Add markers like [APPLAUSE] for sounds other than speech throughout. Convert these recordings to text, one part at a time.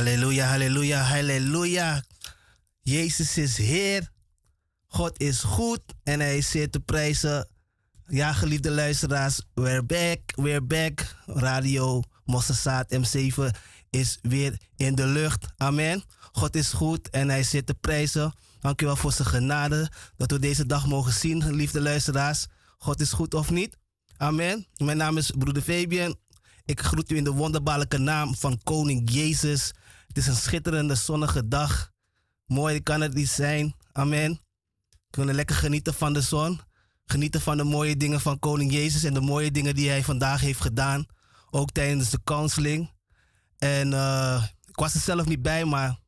Halleluja, halleluja, halleluja. Jezus is Heer. God is goed en hij is zeer te prijzen. Ja, geliefde luisteraars, we're back, we're back. Radio Mossesaat M7 is weer in de lucht. Amen. God is goed en hij zit te prijzen. Dank u wel voor zijn genade dat we deze dag mogen zien, geliefde luisteraars. God is goed of niet? Amen. Mijn naam is broeder Fabian. Ik groet u in de wonderbaarlijke naam van Koning Jezus. Het is een schitterende zonnige dag. Mooi kan het niet zijn. Amen. We kunnen lekker genieten van de zon. Genieten van de mooie dingen van Koning Jezus en de mooie dingen die hij vandaag heeft gedaan. Ook tijdens de counseling. En uh, ik was er zelf niet bij, maar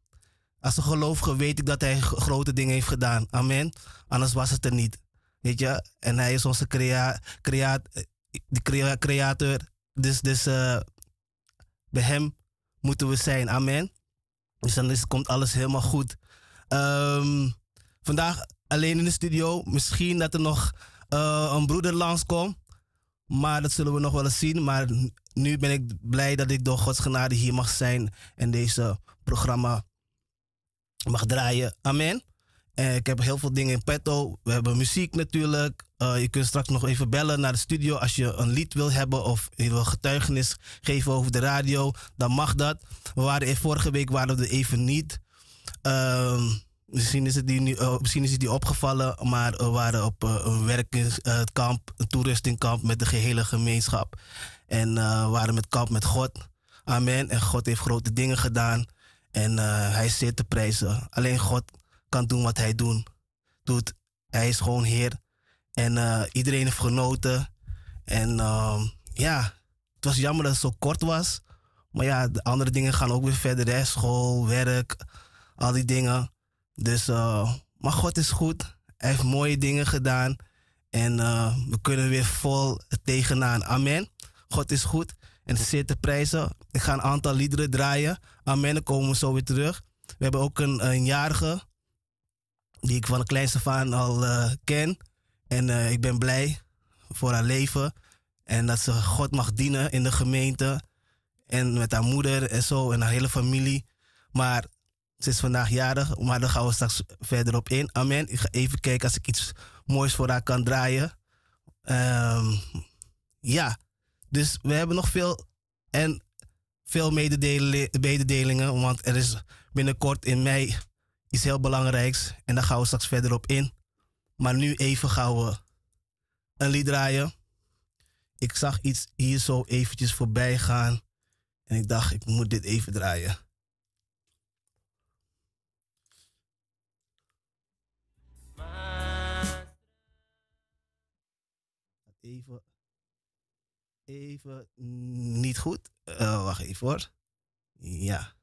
als een gelovige weet ik dat hij grote dingen heeft gedaan. Amen. Anders was het er niet. Weet je? En hij is onze crea crea creator. Dus, dus uh, bij hem moeten we zijn. Amen. Dus dan is, komt alles helemaal goed. Um, vandaag alleen in de studio. Misschien dat er nog uh, een broeder langskomt. Maar dat zullen we nog wel eens zien. Maar nu ben ik blij dat ik door Gods genade hier mag zijn. En deze programma mag draaien. Amen. En ik heb heel veel dingen in petto. We hebben muziek natuurlijk. Uh, je kunt straks nog even bellen naar de studio als je een lied wil hebben of je wil getuigenis geven over de radio. Dan mag dat. We waren vorige week waren we even niet. Uh, misschien, is het die uh, misschien is het die opgevallen, maar we waren op uh, een werkkamp, een toeristingkamp met de gehele gemeenschap. En we waren met kamp met God. Amen. En God heeft grote dingen gedaan. En hij zeer te prijzen. Alleen God kan doen wat hij doen, doet. Hij is gewoon Heer. En uh, iedereen heeft genoten. En uh, ja, het was jammer dat het zo kort was. Maar ja, de andere dingen gaan ook weer verder. Hè? School, werk, al die dingen. Dus, uh, maar God is goed. Hij heeft mooie dingen gedaan. En we kunnen weer vol tegenaan. Amen. God is goed. En zeer te prijzen. Ik ga een aantal liederen draaien. Amen. Dan komen we zo weer terug. We hebben ook een, een jarige die ik van de kleinste van al ken. En uh, ik ben blij voor haar leven. En dat ze God mag dienen in de gemeente. En met haar moeder en zo en haar hele familie. Maar ze is vandaag jarig, maar daar gaan we straks verder op in. Amen. Ik ga even kijken als ik iets moois voor haar kan draaien. Um, ja, dus we hebben nog veel en veel mededelingen, want er is binnenkort in mei iets heel belangrijks. En daar gaan we straks verder op in. Maar nu even gaan we een lied draaien. Ik zag iets hier zo eventjes voorbij gaan. En ik dacht, ik moet dit even draaien. Even, even niet goed. Uh, wacht even hoor. Ja.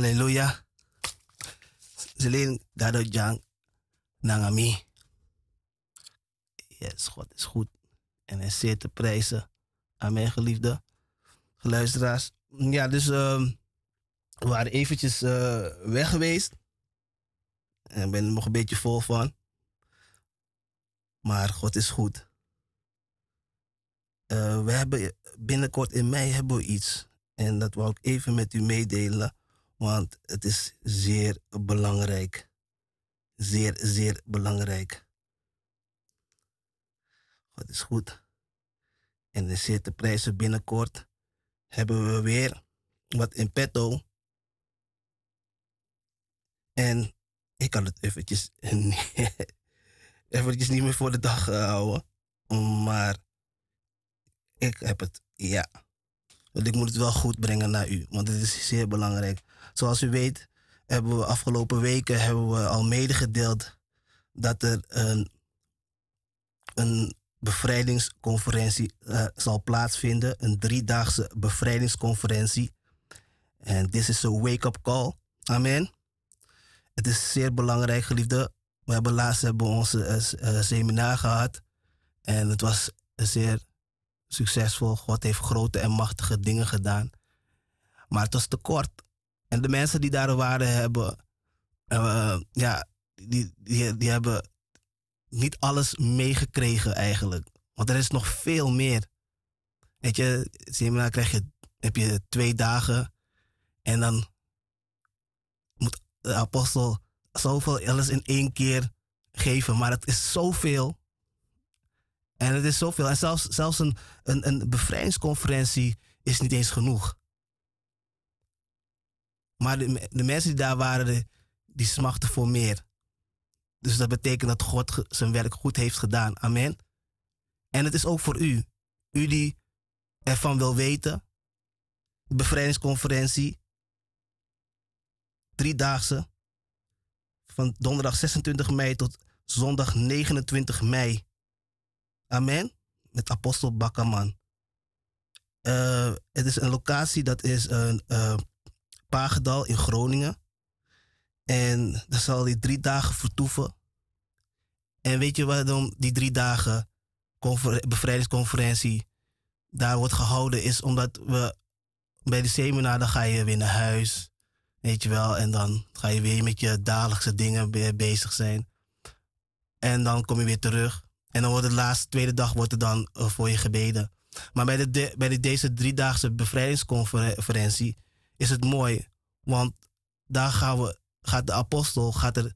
Halleluja. Zelin gado jang nangami. Yes, God is goed. En hij zeer te prijzen mijn geliefde geluisteraars. Ja, dus uh, we waren eventjes uh, weg geweest. En ik ben er nog een beetje vol van. Maar God is goed. Uh, we hebben binnenkort in mei hebben we iets. En dat wil ik even met u meedelen. Want het is zeer belangrijk. Zeer, zeer belangrijk. God is goed. En de te prijzen binnenkort hebben we weer wat in petto. En ik kan het eventjes, [LAUGHS] eventjes niet meer voor de dag houden. Maar ik heb het, ja. Want ik moet het wel goed brengen naar u, want het is zeer belangrijk. Zoals u weet, hebben we afgelopen weken hebben we al medegedeeld dat er een, een bevrijdingsconferentie uh, zal plaatsvinden. Een driedaagse bevrijdingsconferentie. En dit is een wake-up call. Amen. Het is zeer belangrijk, geliefde. We hebben laatst hebben onze uh, seminaar gehad. En het was zeer succesvol. God heeft grote en machtige dingen gedaan. Maar het was te kort. En de mensen die daar waren hebben, uh, ja, die, die, die hebben niet alles meegekregen eigenlijk. Want er is nog veel meer. Weet je, seminar krijg je, heb je twee dagen en dan moet de apostel zoveel alles in één keer geven. Maar het is zoveel. En het is zoveel. En zelfs, zelfs een, een, bevrijdingsconferentie is niet eens genoeg. Maar de, de mensen die daar waren, die smachten voor meer. Dus dat betekent dat God zijn werk goed heeft gedaan. Amen. En het is ook voor u. U die ervan wil weten. De bevrijdingsconferentie. Driedaagse. Van donderdag 26 mei tot zondag 29 mei. Amen. Met apostel Bakkerman. Uh, het is een locatie dat is een uh, in Groningen. En daar zal hij drie dagen vertoeven. En weet je waarom die drie dagen bevrijdingsconferentie daar wordt gehouden? Is omdat we bij de seminar, dan ga je weer naar huis. Weet je wel, en dan ga je weer met je dagelijkse dingen bezig zijn. En dan kom je weer terug. En dan wordt de laatste, tweede dag wordt er dan eh, voor je gebeden. Maar bij, de, bij de, deze driedaagse bevrijdingsconferentie is het mooi. Want daar gaan we, gaat de apostel gaat er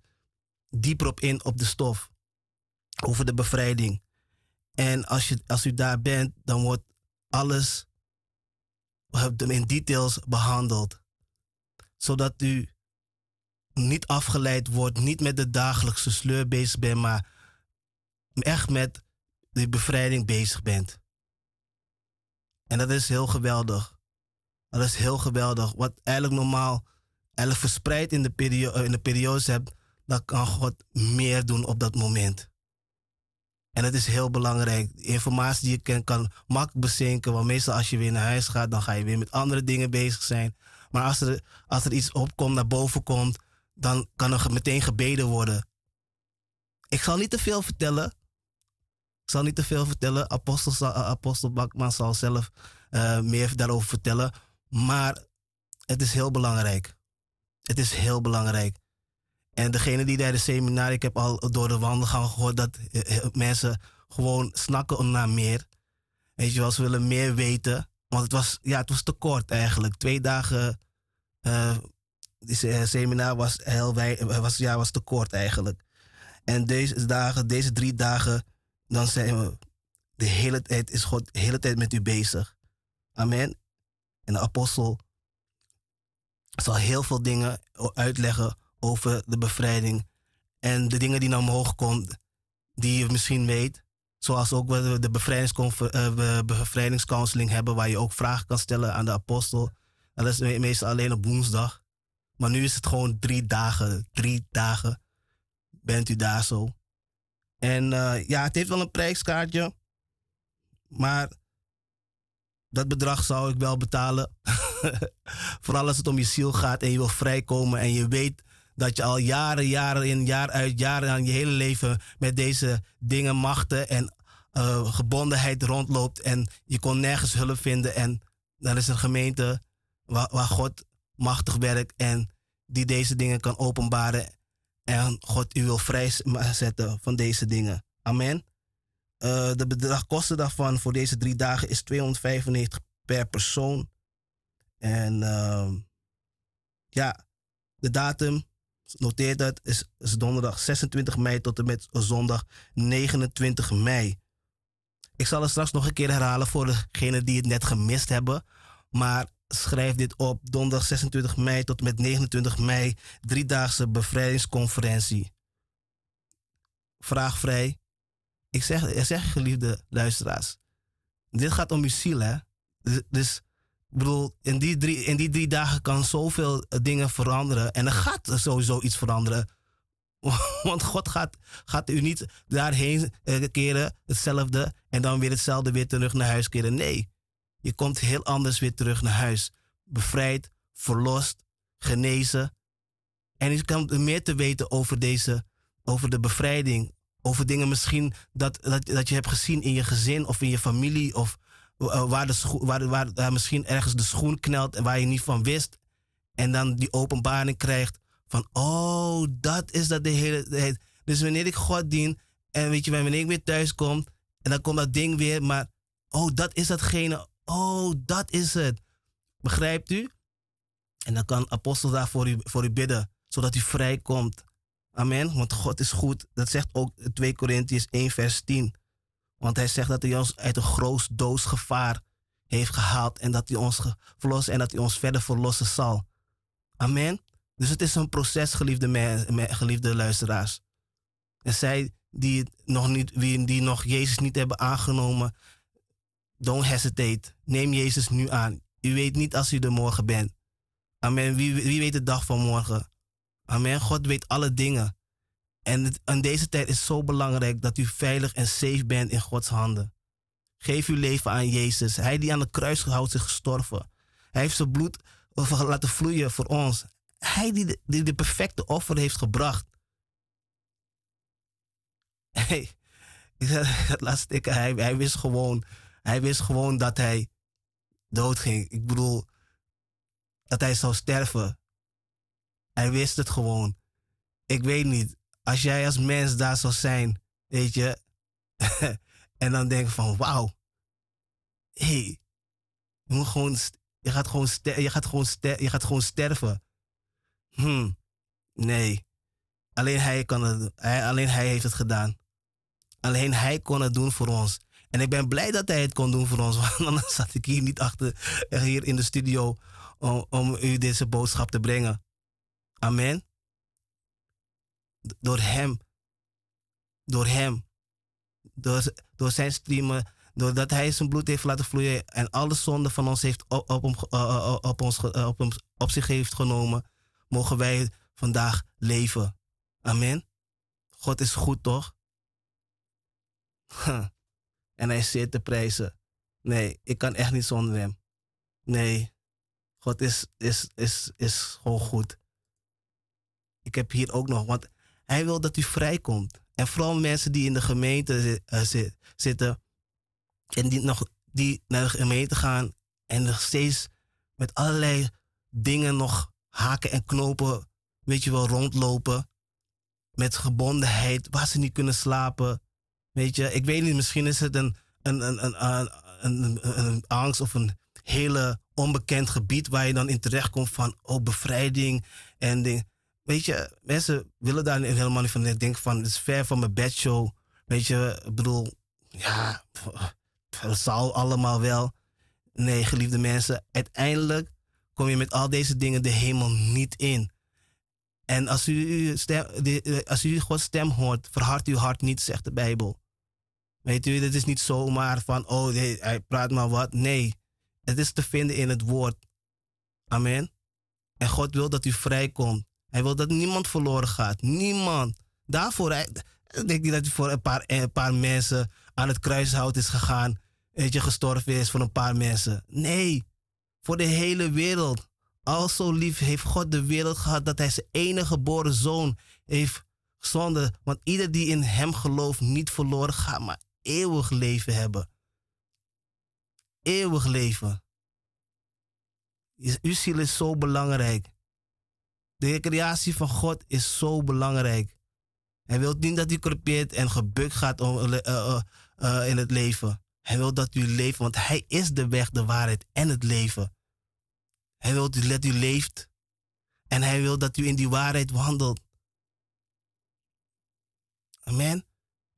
dieper op in op de stof. Over de bevrijding. En als, je, als u daar bent, dan wordt alles in details behandeld. Zodat u niet afgeleid wordt, niet met de dagelijkse sleur bezig bent, maar echt met de bevrijding bezig bent. En dat is heel geweldig. Dat is heel geweldig. Wat eigenlijk normaal eigenlijk verspreid in de, periode, in de periodes hebt, dan kan God meer doen op dat moment. En dat is heel belangrijk. informatie die je kent kan makkelijk bezinken. Want meestal als je weer naar huis gaat, dan ga je weer met andere dingen bezig zijn. Maar als er, als er iets opkomt, naar boven komt, dan kan er meteen gebeden worden. Ik zal niet te veel vertellen. Ik zal niet te veel vertellen. Apostel, Apostel Bakman zal zelf uh, meer daarover vertellen. Maar het is heel belangrijk. Het is heel belangrijk. En degene die daar de seminar, ik heb al door de wandelgang gehoord dat eh, eh, mensen gewoon snakken naar meer. Weet je wel, ze willen meer weten. Want het was, ja, het was te kort eigenlijk. Twee dagen, uh, seminar was, heel wij, was, ja, was te kort eigenlijk. En deze dagen, deze drie dagen, dan zijn we, de hele tijd is God de hele tijd met u bezig. Amen. En de apostel zal heel veel dingen uitleggen over de bevrijding. En de dingen die naar omhoog komen, die je misschien weet. Zoals ook we de uh, bevrijdingscounseling hebben, waar je ook vragen kan stellen aan de apostel. Dat is meestal alleen op woensdag. Maar nu is het gewoon drie dagen. Drie dagen bent u daar zo. En uh, ja, het heeft wel een prijskaartje. Maar dat bedrag zou ik wel betalen. [LAUGHS] Vooral als het om je ziel gaat en je wil vrijkomen en je weet dat je al jaren, jaren in, jaar uit, jaren aan je hele leven met deze dingen, machten en uh, gebondenheid rondloopt en je kon nergens hulp vinden. En dan is een gemeente waar, waar God machtig werkt en die deze dingen kan openbaren. En God u wil vrijzetten van deze dingen. Amen. Uh, de bedragkosten daarvan voor deze drie dagen is 295 per persoon. En uh, ja, de datum, noteer dat, is, is donderdag 26 mei tot en met zondag 29 mei. Ik zal het straks nog een keer herhalen voor degenen die het net gemist hebben. Maar schrijf dit op. Donderdag 26 mei tot met 29 mei. Driedaagse bevrijdingsconferentie. Vraagvrij. Ik zeg, ik zeg geliefde luisteraars. Dit gaat om uw ziel, hè? Dus, dus ik bedoel, in die, drie, in die drie dagen kan zoveel dingen veranderen. En er gaat sowieso iets veranderen. [LAUGHS] Want God gaat, gaat u niet daarheen eh, keren, hetzelfde, en dan weer hetzelfde weer terug naar huis keren. Nee, je komt heel anders weer terug naar huis. Bevrijd, verlost, genezen. En je kan meer te weten over deze, over de bevrijding. Over dingen misschien dat, dat, dat je hebt gezien in je gezin of in je familie. Of eh, waar, de waar, waar, waar misschien ergens de schoen knelt en waar je niet van wist. En dan die openbaring krijgt van, oh, dat is dat de hele tijd. Dus wanneer ik God dien en weet je, wanneer ik weer thuis kom en dan komt dat ding weer, maar, oh, dat is datgene, oh, dat is het. Begrijpt u? En dan kan apostel daar voor u, voor u bidden, zodat u vrij komt. Amen. Want God is goed. Dat zegt ook 2 Korintiërs 1, vers 10. Want hij zegt dat hij ons uit een groot doodsgevaar heeft gehaald en dat hij ons verlost en dat hij ons verder verlossen zal. Amen. Dus het is een proces, geliefde, geliefde luisteraars. En zij die nog, niet, die nog Jezus niet hebben aangenomen, don't hesitate. Neem Jezus nu aan. U weet niet als u er morgen bent. Amen. Wie, wie weet de dag van morgen? Amen. God weet alle dingen. En het, deze tijd is zo belangrijk dat u veilig en safe bent in Gods handen. Geef uw leven aan Jezus. Hij die aan de kruis houdt is gestorven. Hij heeft zijn bloed laten vloeien voor ons. Hij die de, de perfecte offer heeft gebracht. Hey, [LAUGHS] het laatste hij, hij wist gewoon, hij wist gewoon dat hij doodging. Ik bedoel, dat hij zou sterven. Hij wist het gewoon. Ik weet niet. Als jij als mens daar zou zijn, weet je. [LAUGHS] en dan denk van wauw. Hey, je, gewoon, je, gaat gewoon je, gaat gewoon je gaat gewoon sterven. Hm, nee. Alleen hij, kan het, hij, alleen hij heeft het gedaan. Alleen hij kon het doen voor ons. En ik ben blij dat hij het kon doen voor ons. [LAUGHS] Want anders zat ik hier niet achter, hier in de studio, om, om u deze boodschap te brengen. Amen. Door hem. Door hem. Door, door zijn streamen. Doordat hij zijn bloed heeft laten vloeien. En alle zonden van ons heeft op, op, op, eh, eh, op, ons, eh, op, op zich heeft genomen. Mogen wij vandaag leven. Amen. God is goed, toch? [LAUGHS] En hij zit te prijzen. Nee, ik kan echt niet zonder hem. Nee, God is, is, is, is gewoon goed. Ik heb hier ook nog, want hij wil dat u vrijkomt. En vooral mensen die in de gemeente uh, zitten en die, nog, die naar de gemeente gaan en nog steeds met allerlei dingen nog haken en knopen, weet je wel, rondlopen. Met gebondenheid, waar ze niet kunnen slapen. Weet je, ik weet niet, misschien is het een, een, een, een, een, angst of een hele onbekend gebied waar je dan in terecht komt van oh, bevrijding en ding. Weet je, mensen willen daar helemaal niet van denken van het is ver van mijn bedshow. Weet je, ik bedoel, ja, het zal allemaal wel. Nee, geliefde mensen, uiteindelijk kom je met al deze dingen de hemel niet in. En als u, stem, als u Gods stem hoort, verhard uw hart niet, zegt de Bijbel. Weet u, het is niet zomaar van, oh, hij praat maar wat. Nee, het is te vinden in het woord. Amen. En God wil dat u vrijkomt. Hij wil dat niemand verloren gaat. Niemand. Daarvoor, ik denk niet dat hij voor een paar, een paar mensen aan het kruishout is gegaan. Weet je, gestorven is voor een paar mensen. Nee, voor de hele wereld. Al zo lief heeft God de wereld gehad dat hij zijn enige geboren zoon heeft gezonden. Want ieder die in hem gelooft niet verloren gaat, maar eeuwig leven hebben. Eeuwig leven. Uw ziel is zo belangrijk. De creatie van God is zo belangrijk. Hij wil niet dat u crepeert en gebukt gaat uh, uh, uh, in het leven. Hij wil dat u leeft, want Hij is de weg, de waarheid en het leven. Hij wil dat u leeft. En Hij wil dat u in die waarheid wandelt. Amen.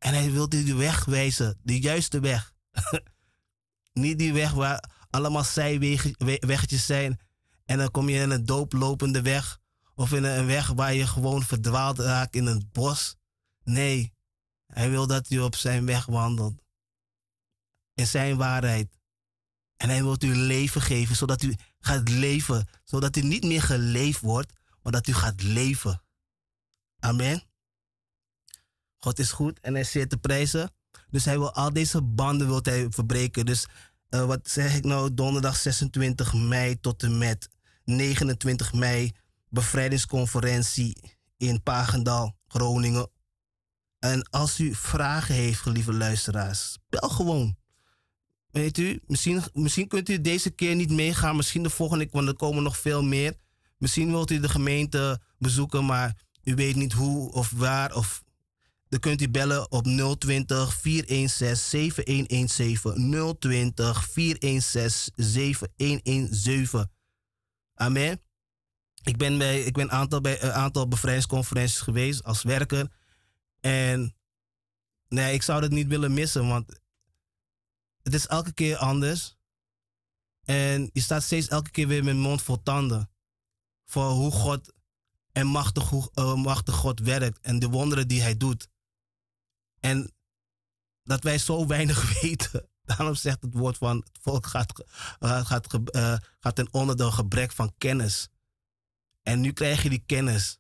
En hij wil u de weg wijzen, de juiste weg. [LAUGHS] Niet die weg waar allemaal zijweggetjes zijn. En dan kom je in een dooplopende weg. Of in een weg waar je gewoon verdwaald raakt in een bos. Nee, hij wil dat u op zijn weg wandelt. In zijn waarheid. En hij wil u leven geven, zodat u gaat leven. Zodat u niet meer geleefd wordt, maar dat u gaat leven. Amen. God is goed en hij zeer te prijzen. Dus hij wil al deze banden wil hij verbreken. Dus uh, wat zeg ik nou? Donderdag 26 mei tot en met 29 mei. Bevrijdingsconferentie in Pagendal, Groningen. En als u vragen heeft, gelieve luisteraars, bel gewoon. Weet u, misschien, misschien kunt u deze keer niet meegaan. Misschien de volgende keer, want er komen nog veel meer. Misschien wilt u de gemeente bezoeken, maar u weet niet hoe of waar of dan kunt u bellen op 020 416 7117. 020 416 7117. Amen. Ik ben bij ik ben aantal, bij aantal bevrijdingsconferenties geweest als werker. En nee, ik zou dat niet willen missen, want het is elke keer anders. En je staat steeds elke keer weer met mond vol tanden. voor hoe God en machtig, hoe, uh, machtig God werkt en de wonderen die hij doet. En dat wij zo weinig [LAUGHS] weten. Daarom zegt het woord van het volk gaat, uh, gaat, uh, gaat ten onder door gebrek van kennis. En nu krijg je die kennis.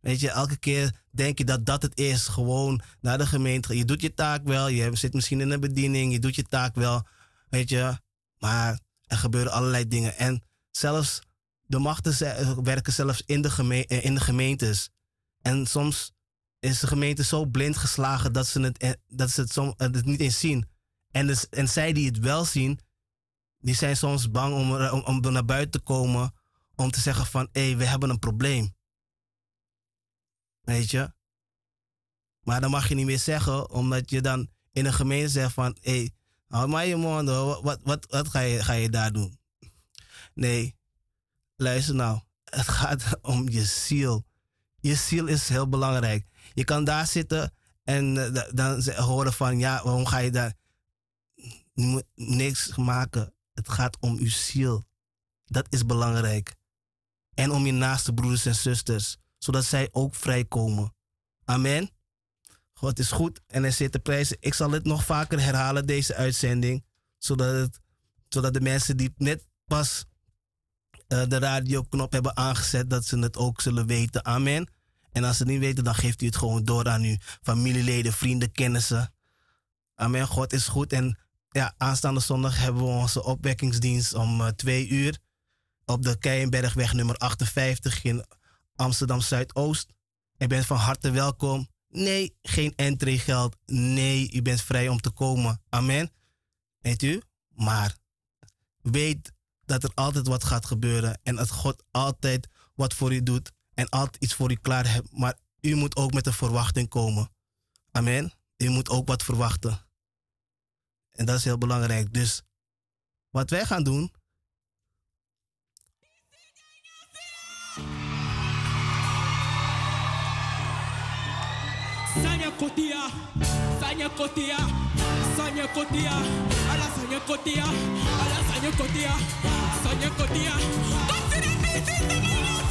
Weet je, elke keer denk je dat dat het is. Gewoon naar de gemeente. Je doet je taak wel. Je zit misschien in een bediening. Je doet je taak wel. Weet je. Maar er gebeuren allerlei dingen. En zelfs de machten werken zelfs in de, eh, in de gemeentes. En soms is de gemeente zo blind geslagen dat ze het, eh, dat ze het, som, eh, het niet eens zien. En, dus, en zij die het wel zien, die zijn soms bang om, om, om naar buiten te komen. Om te zeggen van, hé, hey, we hebben een probleem. Weet je? Maar dan mag je niet meer zeggen, omdat je dan in een gemeente zegt van, hé, hey, hou maar je mond, wat, wat, wat ga, je, ga je daar doen? Nee, luister nou, het gaat [LAUGHS] om je ziel. Je ziel is heel belangrijk. Je kan daar zitten en uh, dan horen van, ja, waarom ga je daar? Niks maken. Het gaat om je ziel. Dat is belangrijk. En om je naaste broeders en zusters zodat zij ook vrijkomen. Amen. God is goed en hij zit te prijzen. Ik zal het nog vaker herhalen, deze uitzending, zodat, het, zodat de mensen die net pas uh, de radioknop hebben aangezet, dat ze het ook zullen weten. Amen. En als ze het niet weten, dan geeft u het gewoon door aan uw familieleden, vrienden, kennissen. Amen. God is goed. En ja, aanstaande zondag hebben we onze opwekkingsdienst om uh, twee uur op de Keienbergweg nummer 58 in Amsterdam Zuidoost. Je bent van harte welkom. Nee, geen entreegeld. Nee, u bent vrij om te komen. Amen. Weet u? Maar weet dat er altijd wat gaat gebeuren en dat God altijd wat voor u doet en altijd iets voor u klaar heeft. Maar u moet ook met een verwachting komen. Amen. U moet ook wat verwachten. En dat is heel belangrijk. Dus wat wij gaan doen, Sanya kotia, sanya kotia, sanya kotia, ala sanya kotia, ala sanya kotia, sanya kotia. Consider me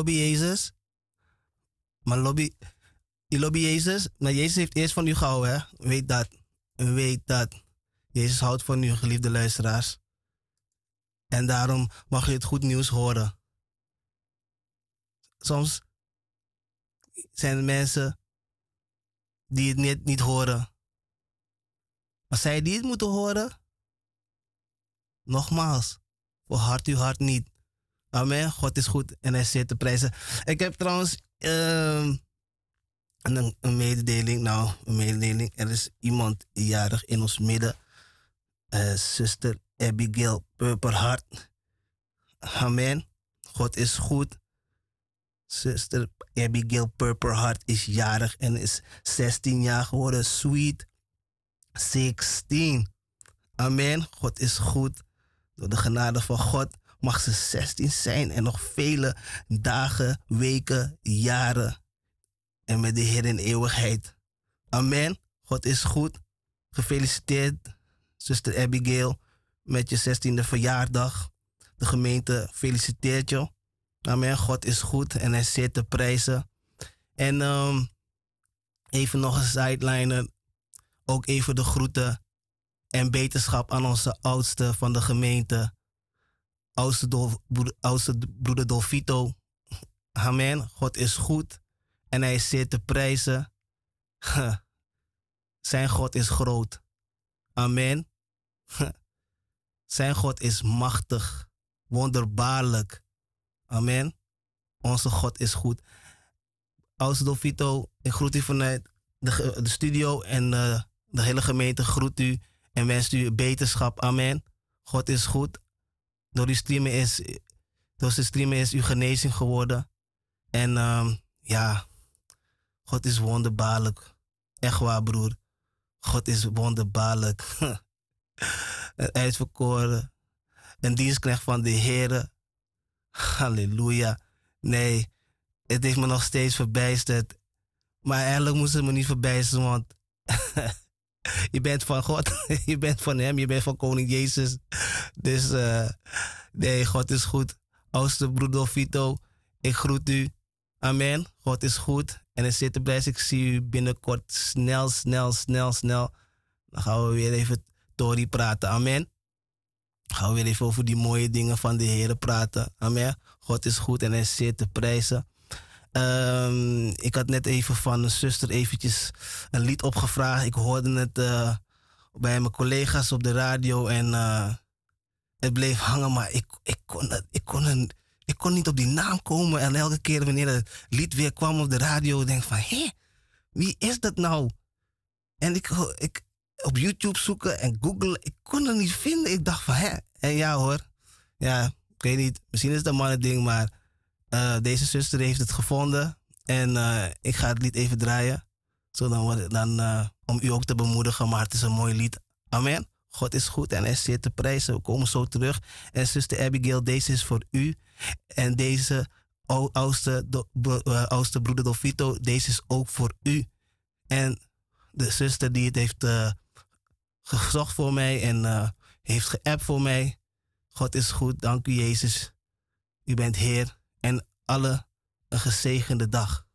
lobby Jezus. Maar lobby, je lobby Jezus. Maar Jezus heeft eerst van u gehouden, hè? Weet dat. Weet dat. Jezus houdt van u, geliefde luisteraars. En daarom mag je het goed nieuws horen. Soms zijn er mensen die het niet, niet horen. Maar zij die het moeten horen, nogmaals, verhard uw hart niet. Amen. God is goed en hij zit te prijzen. Ik heb trouwens uh, een, een, mededeling. Nou, een mededeling. Er is iemand jarig in ons midden. Uh, zuster Abigail Purperhart. Amen. God is goed. Zuster Abigail Purperhart is jarig en is 16 jaar geworden. Sweet 16. Amen. God is goed. Door de genade van God mag ze 16 zijn en nog vele dagen, weken, jaren. En met de Heer in eeuwigheid. Amen. God is goed. Gefeliciteerd, zuster Abigail, met je 16e verjaardag. De gemeente feliciteert je. Amen. God is goed en hij zit te prijzen. En um, even nog een sideliner. Ook even de groeten en beterschap aan onze oudste van de gemeente oudste, oudste broeder. Amen. God is goed en hij is zeer te prijzen. Zijn God is groot. Amen. Zijn God is machtig, wonderbaarlijk. Amen. Onze God is goed. Oudste Dolfito, ik groet u vanuit de, de studio en uh, de hele gemeente groet u en wenst u beterschap. Amen. God is goed door die streamen is, door zijn streamen is uw genezing geworden. En um, ja, God is wonderbaarlijk. Echt waar, broer. God is wonderbaarlijk. [LAUGHS] een uitverkoren. Een dienstknecht van de Heer. Halleluja. Nee, het heeft me nog steeds verbijsterd. Maar eigenlijk moest het me niet verbijsteren, want [LAUGHS] [LAUGHS] je bent van God, [LAUGHS] je bent van Hem, je bent van Koning Jezus. Dus uh, nee, God is goed. Oudste broeder Vito, ik groet u. Amen. God is goed. En in zit blij. Ik zie u binnenkort snel, snel, snel, snel. Dan gaan we weer even Tori praten. Amen. gaan we weer even over die mooie dingen van de Heer praten. Amen. God is goed en hij zit te prijzen. Um, ik had net even van een zuster eventjes een lied opgevraagd. Ik hoorde het uh, bij mijn collega's op de radio en uh, het bleef hangen, maar ik, ik, kon, ik, kon een, ik kon niet op die naam komen. En elke keer wanneer het lied weer kwam op de radio, denk ik van, hé, wie is dat nou? En ik, ik, op YouTube zoeken en googlen. Ik kon het niet vinden. Ik dacht van, hè? En ja hoor. Ja, ik weet niet. Misschien is het een mannen ding, maar uh, deze zuster heeft het gevonden. En uh, ik ga het lied even draaien. Zo dan, uh, om u ook te bemoedigen. Maar het is een mooi lied. Amen. God is goed en hij zit te prijzen. We komen zo terug. En zuster Abigail, deze is voor u. En deze oudste, oudste broeder Dolfito, deze is ook voor u. En de zuster die het heeft gezocht voor mij en heeft geappt voor mij. God is goed, dank u Jezus. U bent Heer en alle een gezegende dag.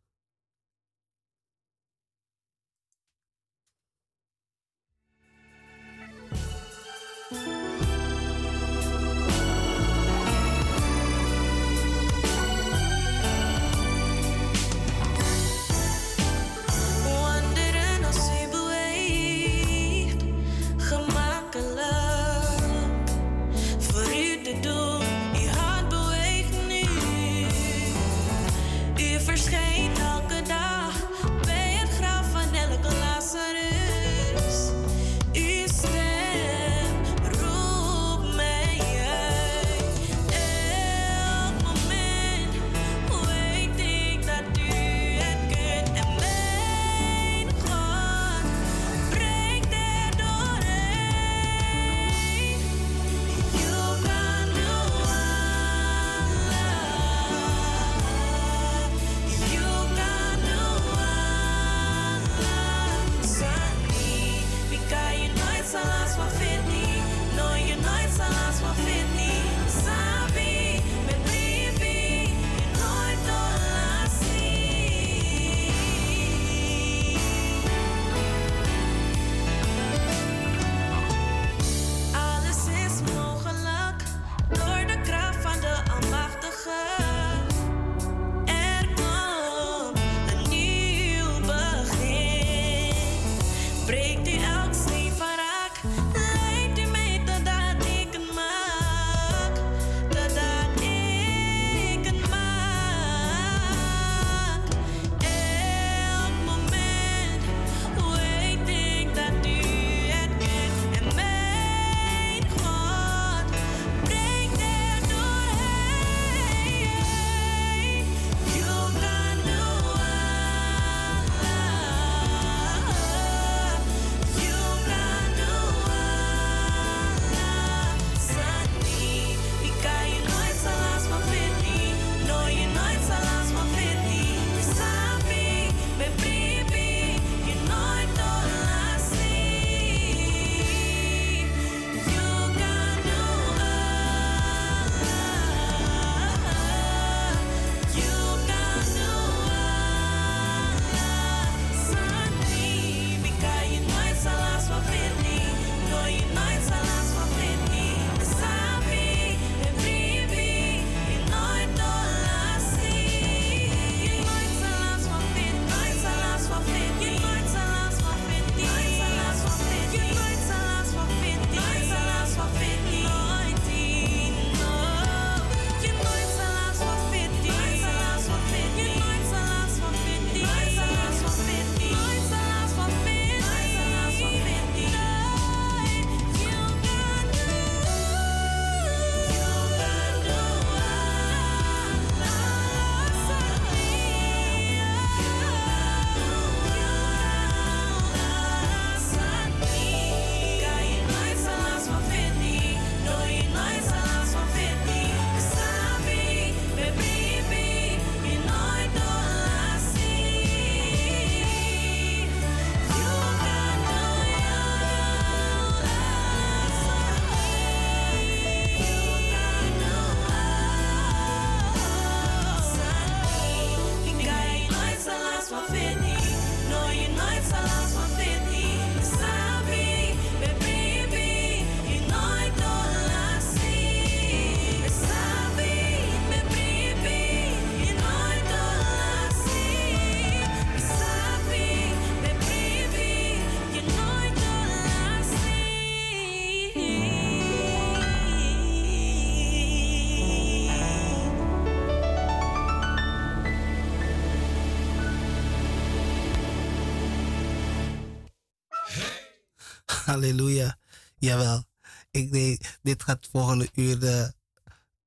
Halleluja. Jawel. Ik denk, dit gaat volgende uur uh,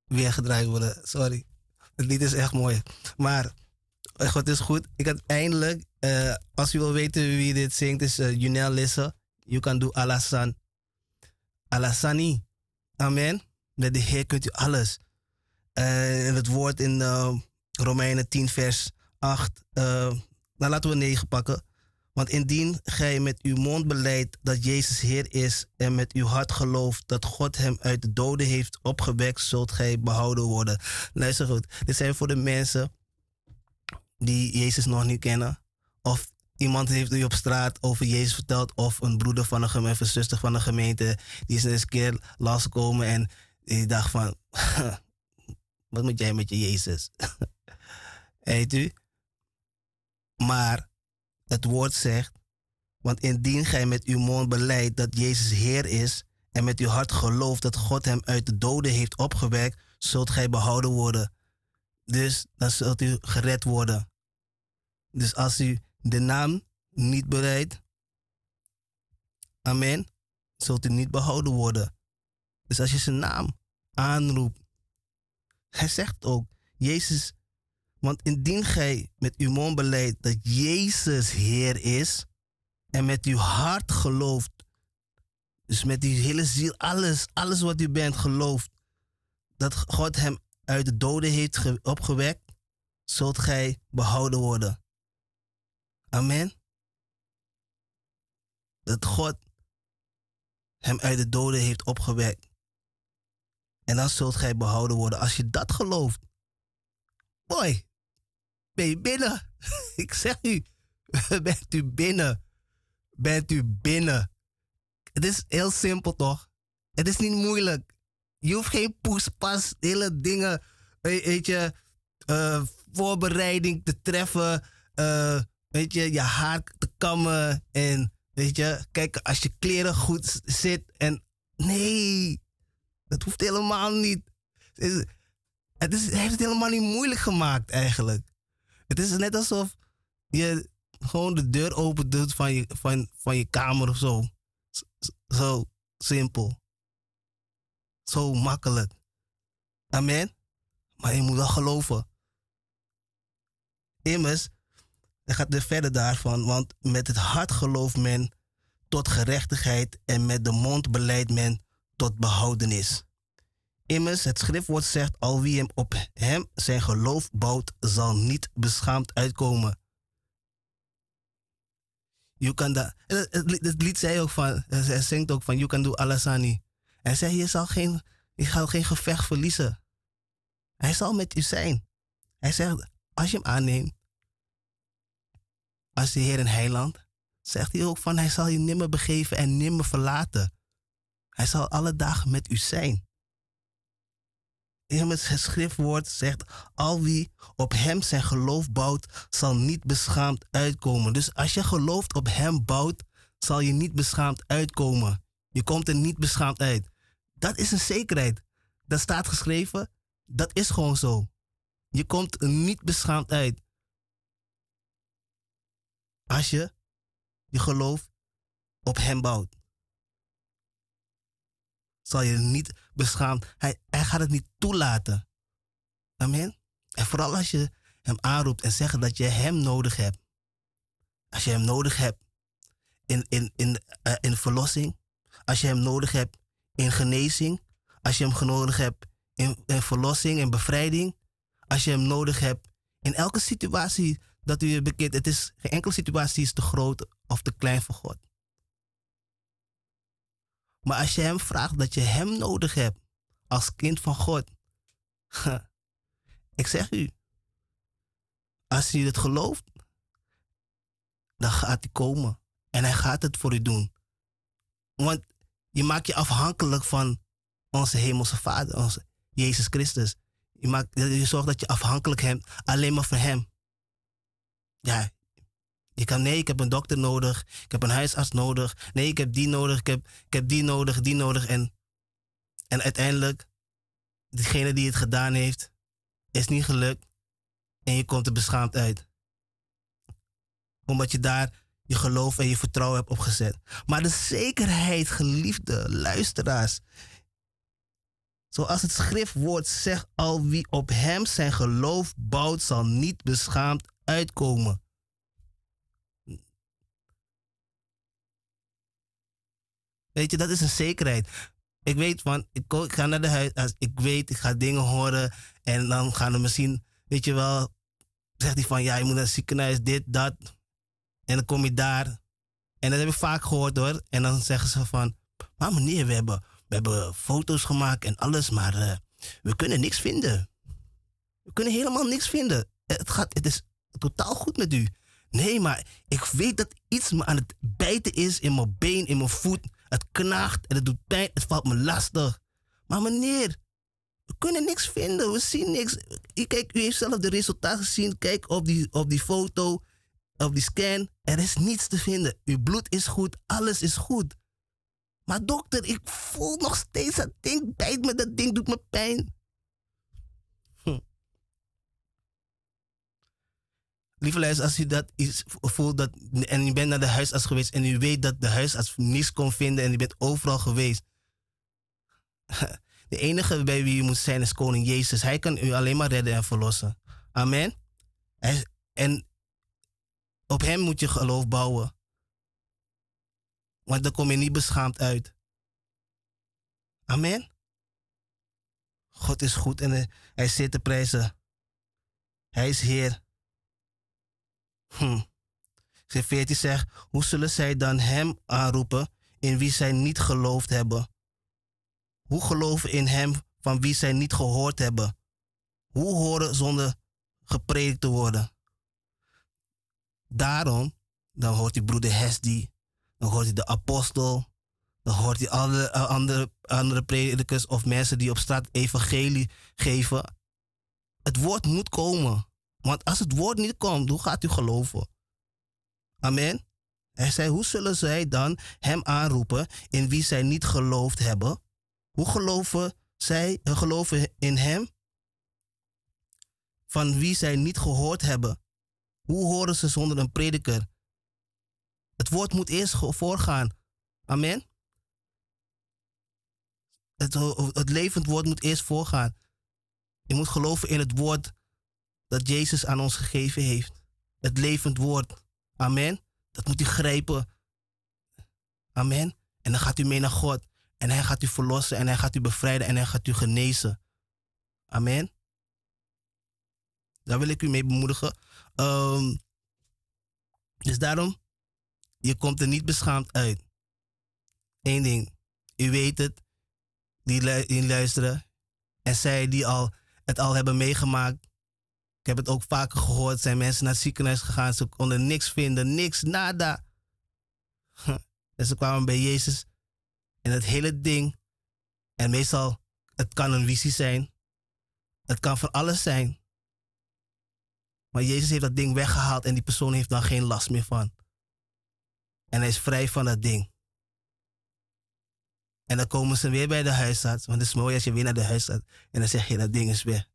weer gedraaid worden. Sorry. Het lied is echt mooi. Maar eh, God is goed. Ik had eindelijk, uh, als u wil weten wie dit zingt, is uh, Junel Lisse. You can do Alasan. Alasani. Amen. Met de Heer kunt u alles. Uh, het woord in Romeinen 10, vers 8. nou, laten we 9 pakken. Want indien gij met uw mond beleidt dat Jezus Heer is en met uw hart gelooft dat God hem uit de doden heeft opgewekt, zult gij behouden worden. Luister goed, dit zijn voor de mensen die Jezus nog niet kennen. Of iemand heeft u op straat over Jezus verteld, of een broeder van een gemeente, of een zuster van een gemeente, die is eens een keer losgekomen en die dacht van, [LAUGHS] wat moet jij met je Jezus? [LAUGHS] Weet u? Maar het woord zegt, want indien gij met uw mond beleidt dat Jezus Heer is en met uw hart gelooft dat God hem uit de doden heeft opgewekt, zult gij behouden worden. Dus dan zult u gered worden. Dus als u de naam niet bereidt, amen, zult u niet behouden worden. Dus als je zijn naam aanroept, hij zegt ook, Jezus want indien gij met uw mond beleidt dat Jezus Heer is en met uw hart gelooft, dus met uw hele ziel, alles, alles wat u bent gelooft, dat God hem uit de doden heeft opgewekt, zult gij behouden worden. Amen. Dat God hem uit de doden heeft opgewekt. En dan zult gij behouden worden. Als je dat gelooft. Boy, ben je binnen. [LAUGHS] Ik zeg u, [LAUGHS] bent u binnen. Bent u binnen. Het is heel simpel toch? Het is niet moeilijk. Je hoeft geen poespas, hele dingen, weet je, uh, voorbereiding te treffen, uh, weet je, je haar te kammen en weet je, kijk als je kleren goed zit en nee, dat hoeft helemaal niet. Het, is, het heeft het helemaal niet moeilijk gemaakt eigenlijk. Het is net alsof je gewoon de deur open doet van je, van, van je kamer of zo. Zo simpel. Zo makkelijk. Amen. Maar je moet wel geloven. Immers, het gaat er verder daarvan, want met het hart gelooft men tot gerechtigheid en met de mond beleidt men tot behoudenis. Immers, het schriftwoord zegt, al wie hem op hem zijn geloof bouwt, zal niet beschaamd uitkomen. You can da, het, lied zei ook van, hij zingt ook van, you can do alasani. Hij zei, je zal geen, je gaat geen gevecht verliezen. Hij zal met u zijn. Hij zegt, als je hem aanneemt, als de Heer en Heiland, zegt hij ook van, hij zal je nimmer begeven en nimmer verlaten. Hij zal alle dagen met u zijn. Immers het schriftwoord zegt, al wie op hem zijn geloof bouwt, zal niet beschaamd uitkomen. Dus als je gelooft op hem bouwt, zal je niet beschaamd uitkomen. Je komt er niet beschaamd uit. Dat is een zekerheid. Dat staat geschreven. Dat is gewoon zo. Je komt er niet beschaamd uit. Als je je geloof op hem bouwt zal je niet beschaamd. Hij, hij gaat het niet toelaten. Amen. En vooral als je hem aanroept en zegt dat je hem nodig hebt. Als je hem nodig hebt in, in, in, uh, in verlossing. Als je hem nodig hebt in genezing. Als je hem nodig hebt in, in verlossing en bevrijding. Als je hem nodig hebt in elke situatie dat u je bekend. Het is geen enkele situatie is te groot of te klein voor God. Maar als je hem vraagt dat je hem nodig hebt als kind van God. [LAUGHS] Ik zeg u, als hij het gelooft, dan gaat hij komen. En hij gaat het voor u doen. Want je maakt je afhankelijk van onze hemelse Vader, onze Jezus Christus. Je, maakt, je zorgt dat je afhankelijk bent alleen maar van Hem. Ja, je kan, nee, ik heb een dokter nodig. Ik heb een huisarts nodig. Nee, ik heb die nodig. Ik heb, ik heb die nodig, die nodig. En, en uiteindelijk, degene die het gedaan heeft, is niet gelukt. En je komt er beschaamd uit. Omdat je daar je geloof en je vertrouwen hebt opgezet. Maar de zekerheid, geliefde luisteraars. Zoals het schriftwoord zegt, al wie op hem zijn geloof bouwt, zal niet beschaamd uitkomen. Weet je, dat is een zekerheid. Ik weet van, ik, ga naar de huis, als ik weet, ik ga dingen horen en dan gaan er misschien, weet je wel, zegt hij van, ja, je moet naar het ziekenhuis, dit, dat. En dan kom je daar. En dat heb ik vaak gehoord hoor. En dan zeggen ze van, maar meneer, we hebben, we hebben foto's gemaakt en alles, maar uh, we kunnen niks vinden. We kunnen helemaal niks vinden. Het, gaat, het is totaal goed met u. Nee, maar ik weet dat iets me aan het bijten is in mijn been, in mijn voet. Het knaagt en het doet pijn. Het valt me lastig. Maar meneer, we kunnen niks vinden. We zien niks. Kijk, u heeft zelf de resultaten gezien. Kijk op die, op die foto, op die scan. Er is niets te vinden. Uw bloed is goed. Alles is goed. Maar dokter, ik voel nog steeds dat ding bijt me. Dat ding doet me pijn. Lieve luister, als u dat is, voelt dat, en u bent naar de huisarts geweest en u weet dat de huisarts niets kon vinden en u bent overal geweest. [LAUGHS] De enige bij wie u moet zijn is koning Jezus. Hij kan u alleen maar redden en verlossen. Amen. En op hem moet je geloof bouwen. Want dan kom je niet beschaamd uit. Amen. God is goed en hij zit te prijzen. Hij is Heer. Hm. 14 zegt, hoe zullen zij dan hem aanroepen in wie zij niet geloofd hebben? Hoe geloven in hem van wie zij niet gehoord hebben? Hoe horen zonder gepredikt te worden? Daarom, dan hoort die broeder Hesdi, dan hoort hij de apostel, dan hoort hij alle uh, andere, andere predikers of mensen die op straat evangelie geven. Het woord moet komen. Want als het woord niet komt, hoe gaat u geloven? Amen. Hij zei, hoe zullen zij dan hem aanroepen in wie zij niet geloofd hebben? Hoe geloven zij uh, geloven in hem van wie zij niet gehoord hebben? Hoe horen ze zonder een prediker? Het woord moet eerst voorgaan. Amen. Het, het levend woord moet eerst voorgaan. Je moet geloven in het woord dat Jezus aan ons gegeven heeft. Het levend woord. Amen. Dat moet u grijpen. Amen. En dan gaat u mee naar God. En hij gaat u verlossen en hij gaat u bevrijden en hij gaat u genezen. Amen. Daar wil ik u mee bemoedigen. Um, dus daarom, je komt er niet beschaamd uit. Eén ding, u weet het, die, die luisteren. En zij die al, het al hebben meegemaakt, heb het ook vaker gehoord. Zijn mensen naar het ziekenhuis gegaan. Ze konden niks vinden. Niks, nada. En ze kwamen bij Jezus. En het hele ding. En meestal, het kan een visie zijn. Het kan van alles zijn. Maar Jezus heeft dat ding weggehaald en die persoon heeft dan geen last meer van. En hij is vrij van dat ding. En dan komen ze weer bij de huisarts. Want het is mooi als je weer naar de huisarts en dan zeg je dat ding is weg.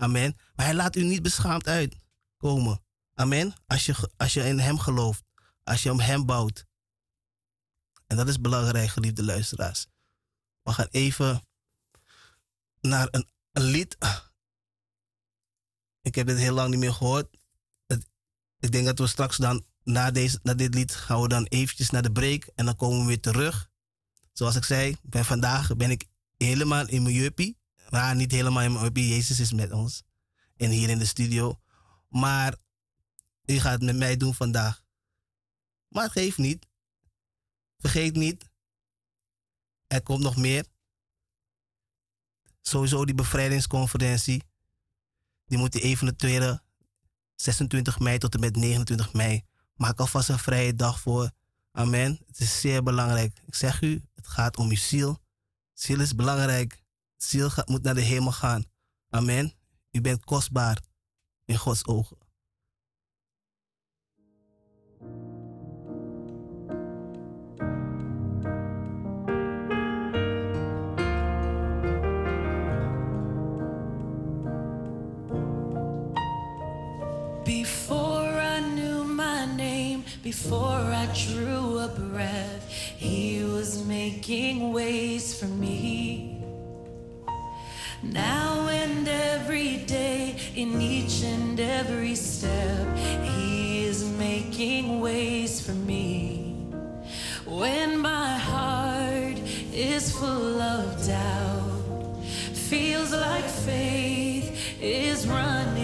Amen. Maar hij laat u niet beschaamd uitkomen. Amen. Als je, als je in hem gelooft. Als je om hem bouwt. En dat is belangrijk, geliefde luisteraars. We gaan even naar een, een lied. Ik heb dit heel lang niet meer gehoord. ik denk dat we straks dan na, deze, na dit lied gaan we dan eventjes naar de break en dan komen we weer terug. Zoals ik zei, ben vandaag ben ik helemaal in mijn juppie. Maar niet helemaal in mijn Jezus is met ons. En hier in de studio. Maar u gaat het met mij doen vandaag. Maar geef niet. Vergeet niet. Er komt nog meer. Sowieso die bevrijdingsconferentie. Die moet die eventuele 26 mei tot en met 29 mei. Maak alvast een vrije dag voor. Amen. Het is zeer belangrijk. Ik zeg u, het gaat om uw ziel. Ziel is belangrijk ziel gaat, moet naar de hemel gaan. Amen. U bent kostbaar in Gods ogen. Before I knew my name, before I drew a breath, he was making ways for me. now and every day, in each and every step, He is making ways for me. When my heart is full of doubt, feels like faith is running.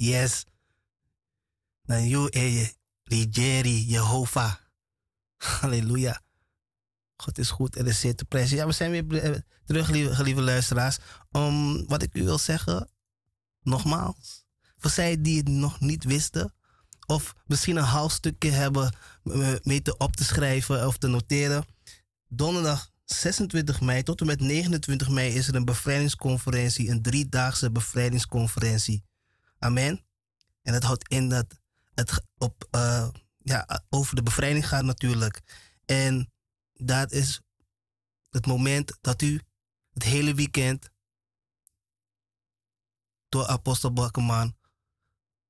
Yes. Dan you e Jerry, Jehovah. [LAUGHS] Halleluja. God is goed en is zeer te prijzen. Ja, we zijn weer eh, terug, lieve, gelieve luisteraars. Om wat ik u wil zeggen, nogmaals. Voor zij die het nog niet wisten, of misschien een half stukje hebben eh, weten op te schrijven of te noteren. Donderdag 26 mei tot en met 29 mei is er een bevrijdingsconferentie, een driedaagse bevrijdingsconferentie. Amen. En dat houdt in dat het op, eh, ja, over de bevrijding gaat natuurlijk. En dat is het moment dat u het hele weekend door Apostel Bakkerman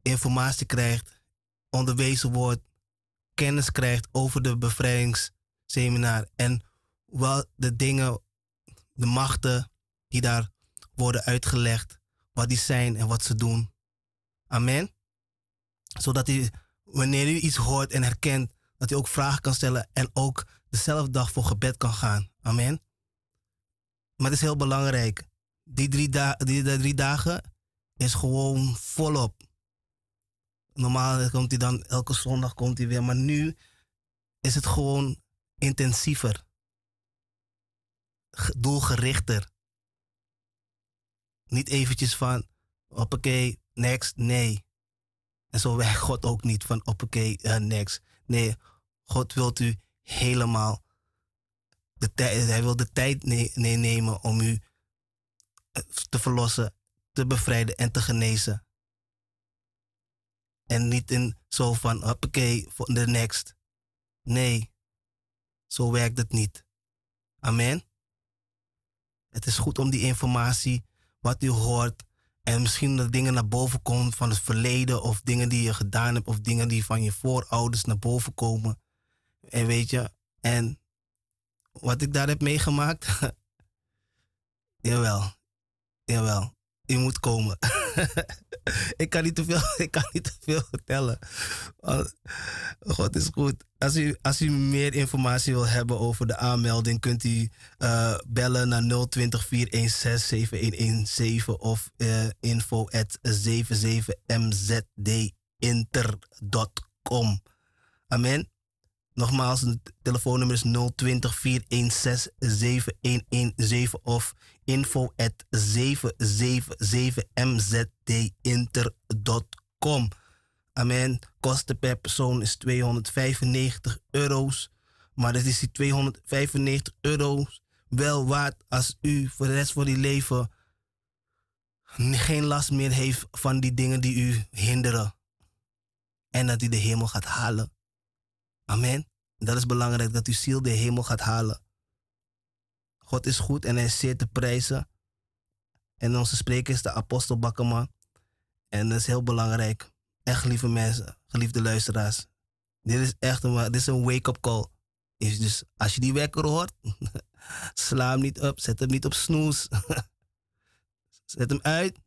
informatie krijgt, onderwezen wordt, kennis krijgt over de bevrijdingsseminar en wel de dingen, de machten die daar worden uitgelegd, wat die zijn en wat ze doen. Amen. Zodat u, wanneer u iets hoort en herkent, dat u ook vragen kan stellen en ook dezelfde dag voor gebed kan gaan. Amen. Maar het is heel belangrijk. Die drie, die, die drie dagen is gewoon volop. Normaal komt hij dan, elke zondag komt hij weer. Maar nu is het gewoon intensiever, ge- doelgerichter. Niet eventjes van, hoppakee, next, nee. En zo werkt God ook niet van, hoppakee, eh, next. Nee, God wilt u helemaal, de tijd, hij wil de tijd ne- ne- nemen om u eh, te verlossen, te bevrijden en te genezen. En niet in zo van, hoppakee, voor de next. Nee, zo werkt het niet. Amen. Het is goed om die informatie, wat u hoort, en misschien dat dingen naar boven komen van het verleden, of dingen die je gedaan hebt, of dingen die van je voorouders naar boven komen. En weet je, en wat ik daar heb meegemaakt, [LAUGHS] jawel, jawel, u moet komen. [LAUGHS] ik, kan niet te veel, [LAUGHS] ik kan niet te veel vertellen. God is goed. Als u, als u meer informatie wil hebben over de aanmelding, kunt u eh, bellen naar 020 416 7117 of eh, info at 77mzdinter.com. Amen. Nogmaals, het telefoonnummer is 020 416 7117 of info at 777mzdinter.com. Amen. Kosten per persoon is 295 euro's. Maar dat is die 295 euro's wel waard als u voor de rest van uw leven geen last meer heeft van die dingen die u hinderen. En dat u de hemel gaat halen. Amen. Dat is belangrijk, dat uw ziel de hemel gaat halen. God is goed en hij is zeer te prijzen. En onze spreker is de apostel Bakkerman. En dat is heel belangrijk. Echt lieve mensen, geliefde luisteraars. Dit is echt een, dit is een wake-up call. Is Dus als je die wekker hoort, [LAUGHS] sla hem niet op, zet hem niet op snoes. [LAUGHS] zet hem uit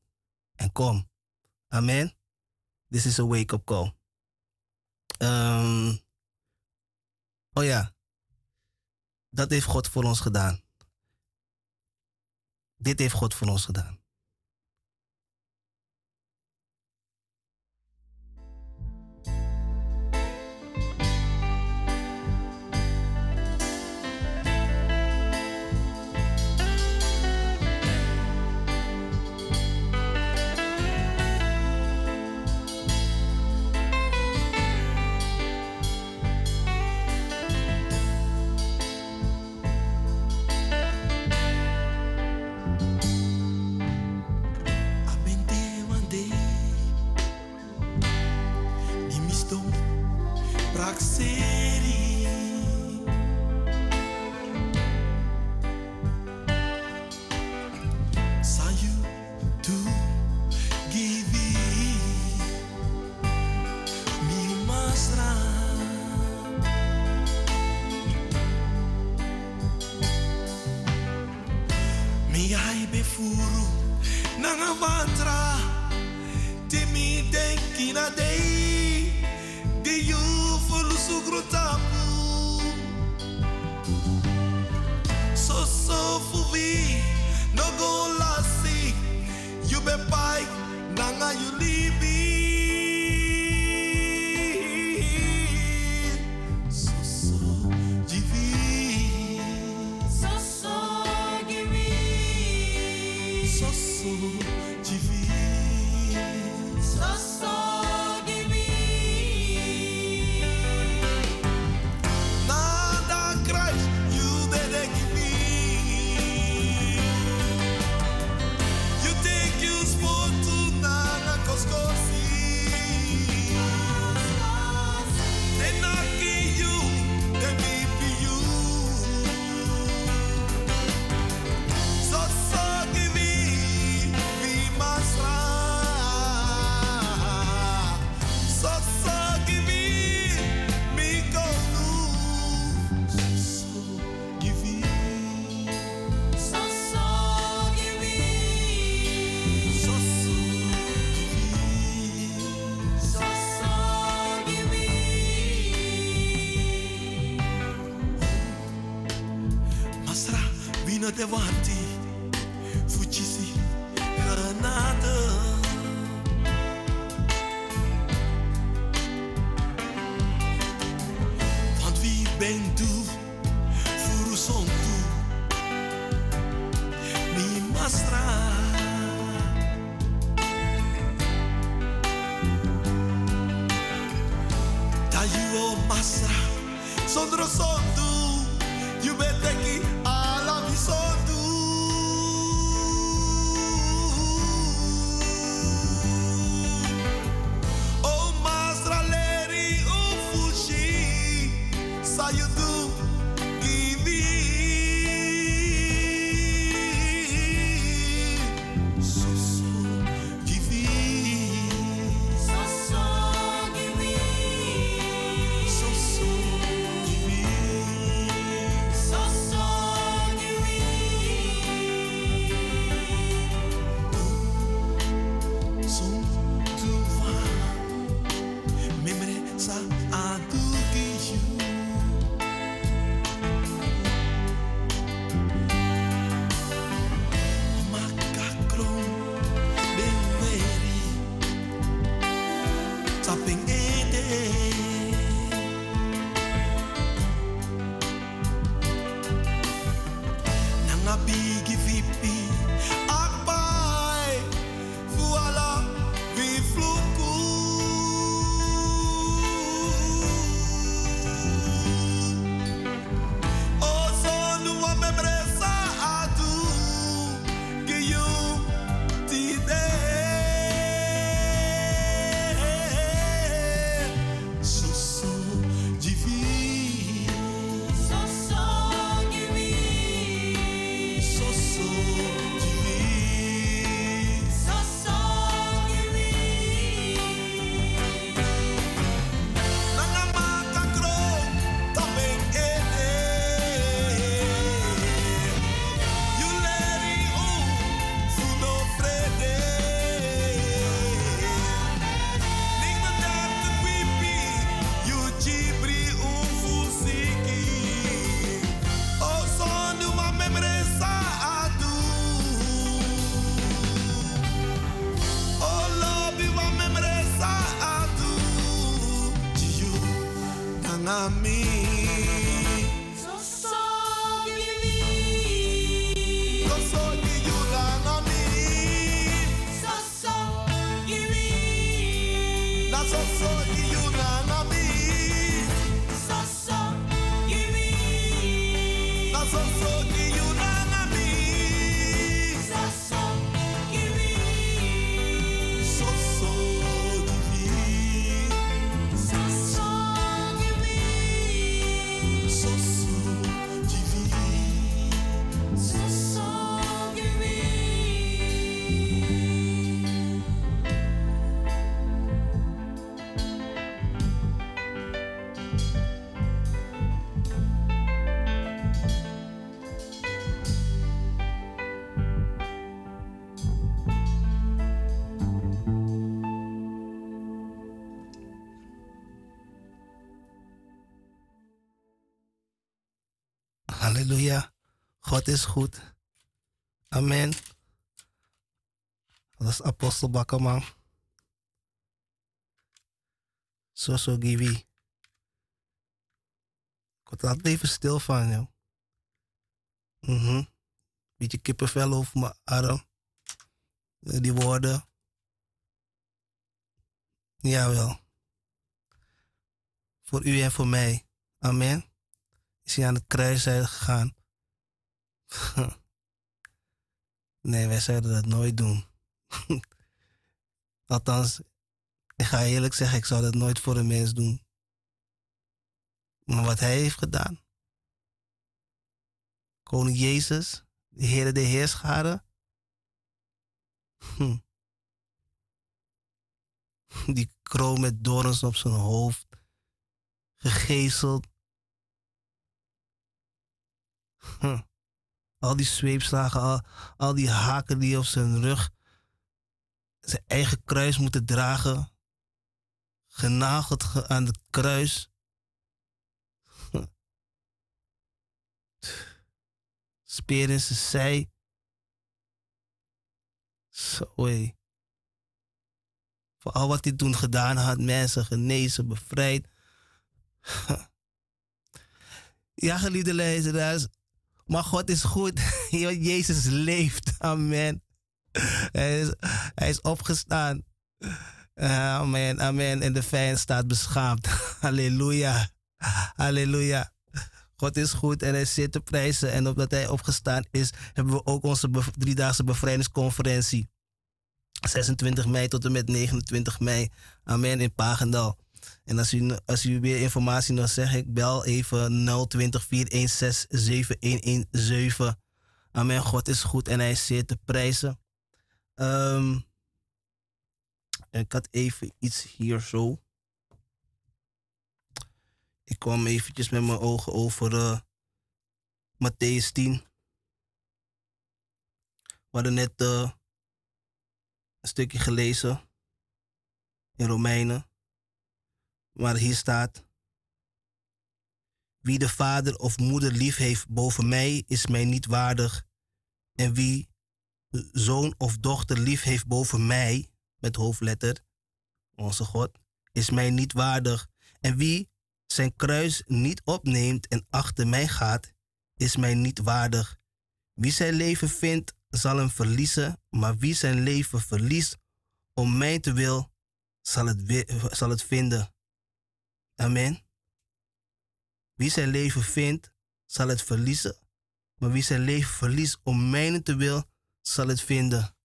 en kom. Amen. Dit is een wake-up call. Ehm, oh ja, dat heeft God voor ons gedaan. Dit heeft God voor ons gedaan. You tapu so so fuvi no go lasi you be pai nanga you libi vino davanti Fuggisi Granada Want wie ben tu, Halleluja. God is goed. Amen. Dat is apostel Bakkerman. Zo zo Givi. Ik word er altijd even stil van, joh. Mhm. Beetje kippenvel over mijn arm. Die woorden. Jawel. Voor u en voor mij. Amen. Is hij aan het kruis gegaan? [LAUGHS] nee, wij zouden dat nooit doen. [LAUGHS] Althans, ik ga eerlijk zeggen, ik zou dat nooit voor een mens doen. Maar wat hij heeft gedaan. Koning Jezus, de Heere de Heerschade. Hm. Die kroon met dorens op zijn hoofd. Gegezeld. Hm. Al die zweepslagen, al, al die haken die op zijn rug zijn eigen kruis moeten dragen. Genageld ge- aan het kruis. Speer in zijn zij. Zo. Voor al wat hij toen gedaan had, mensen genezen, bevrijd. Ja, geliefde luisteraars. Maar God is goed. [LAUGHS] Jezus leeft. Amen. Hij is, opgestaan. Amen, amen. En de vijand staat beschaamd. [LAUGHS] Halleluja. Halleluja. God is goed en hij zit te prijzen. En omdat hij opgestaan is, hebben we ook onze driedaagse bevrijdingsconferentie. 26 mei tot en met 29 mei. Amen in Pagendal. En als u, als u weer informatie nog zegt, ik bel even 020 416 7117. Amen. God is goed en hij is zeer te prijzen. Ehm, ik had even iets hier zo. Ik kwam eventjes met mijn ogen over eh Matthäus 10. We hadden net eh, een stukje gelezen in Romeinen. Maar hier staat: Wie de vader of moeder lief heeft boven mij, is mij niet waardig. En wie zoon of dochter lief heeft boven mij, met hoofdletter, onze God, is mij niet waardig. En wie zijn kruis niet opneemt en achter mij gaat, is mij niet waardig. Wie zijn leven vindt, zal hem verliezen, maar wie zijn leven verliest om mij te wil, zal het, zal het vinden. Amen. Wie zijn leven vindt, zal het verliezen, maar wie zijn leven verliest om mij te wil, zal het vinden.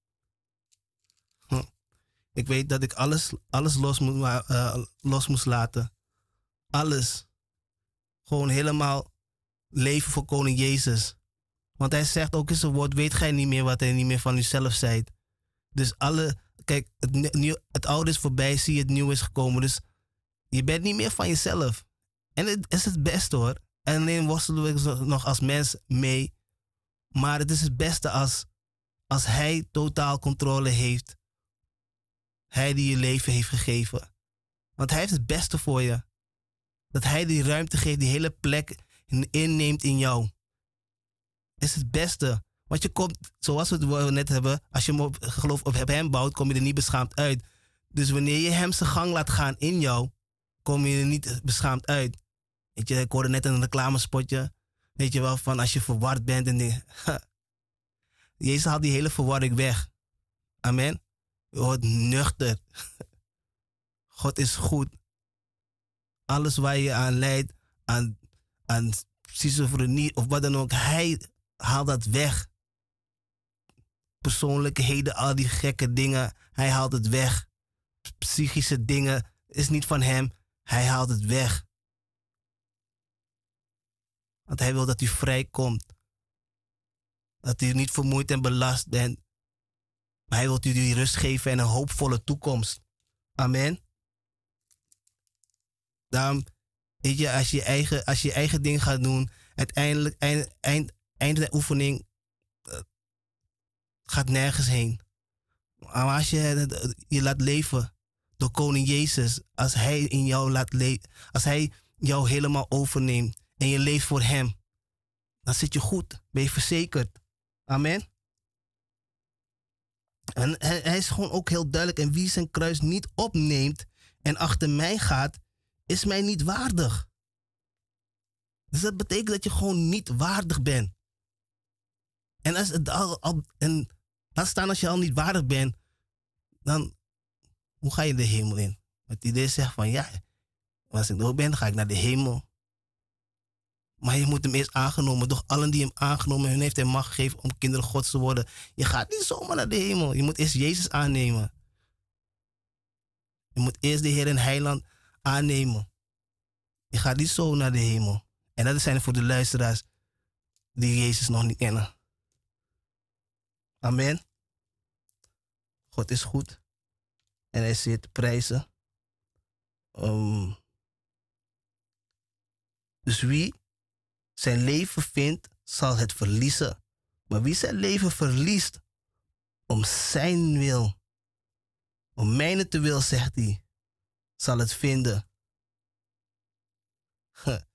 Hm. Ik weet dat ik alles, alles los, moet, eh, los moest laten. Alles. Gewoon helemaal leven voor koning Jezus. Want hij zegt ook in zijn woord, weet gij niet meer wat hij niet meer van uzelf zijt. Dus alle, kijk, het, nie- nieuw, het oude is voorbij, zie het nieuw is gekomen. Dus je bent niet meer van jezelf. En het is het beste hoor. En alleen worstelen we nog als mens mee. Maar het is het beste als, als hij totaal controle heeft. Hij die je leven heeft gegeven. Want hij heeft het beste voor je. Dat hij die ruimte geeft, die hele plek in- inneemt in jou. Is het beste. Want je komt, zoals we het net hebben, als je hem op geloof op hem bouwt, kom je er niet beschaamd uit. Dus wanneer je hem zijn gang laat gaan in jou, kom je er niet beschaamd uit. Weet je, ik hoorde net een reclamespotje. Weet je wel, van als je verward bent en die, [LAUGHS] Jezus haalt die hele verwarring weg. Amen. Je wordt nuchter. [LAUGHS] God is goed. Alles waar je aan leidt, aan, aan schizofrenie of wat dan ook, hij haalt dat weg. Persoonlijkheden, al die gekke dingen, hij haalt het weg. Psychische dingen is niet van hem, hij haalt het weg. Want hij wil dat u vrijkomt. Dat u niet vermoeid en belast bent. Maar hij wil u die rust geven en een hoopvolle toekomst. Amen. Daarom, weet je, als je eigen, als je eigen ding gaat doen, uiteindelijk, eind, eind, einde de oefening, eh, gaat nergens heen. Maar als je eh, je laat leven door koning Jezus, als hij in jou laat als hij jou helemaal overneemt en je leeft voor hem, dan zit je goed, ben je verzekerd. Amen. En hij, hij is gewoon ook heel duidelijk. En wie zijn kruis niet opneemt en achter mij gaat, is mij niet waardig. Dus dat betekent dat je gewoon niet waardig bent. En, als het al, al- en laat staan als je al niet waardig bent, dan hoe ga je de hemel in? Het idee zegt van ja, als ik dood ben, ga ik naar de hemel. Maar je moet hem eerst aangenomen. Door allen die hem aangenomen hun heeft hij macht gegeven om kinderen gods te worden. Je gaat niet zomaar naar de hemel. Je moet eerst Jezus aannemen. Je moet eerst de Heer en Heiland aannemen. Je gaat niet zo naar de hemel. En dat zijn voor de luisteraars die Jezus nog niet kennen. Amen. God is goed. En hij te prijzen. Ehm, dus wie zijn leven vindt, zal het verliezen. Maar wie zijn leven verliest om zijn wil, om mijne te wil, zegt hij, zal het vinden. [LAUGHS]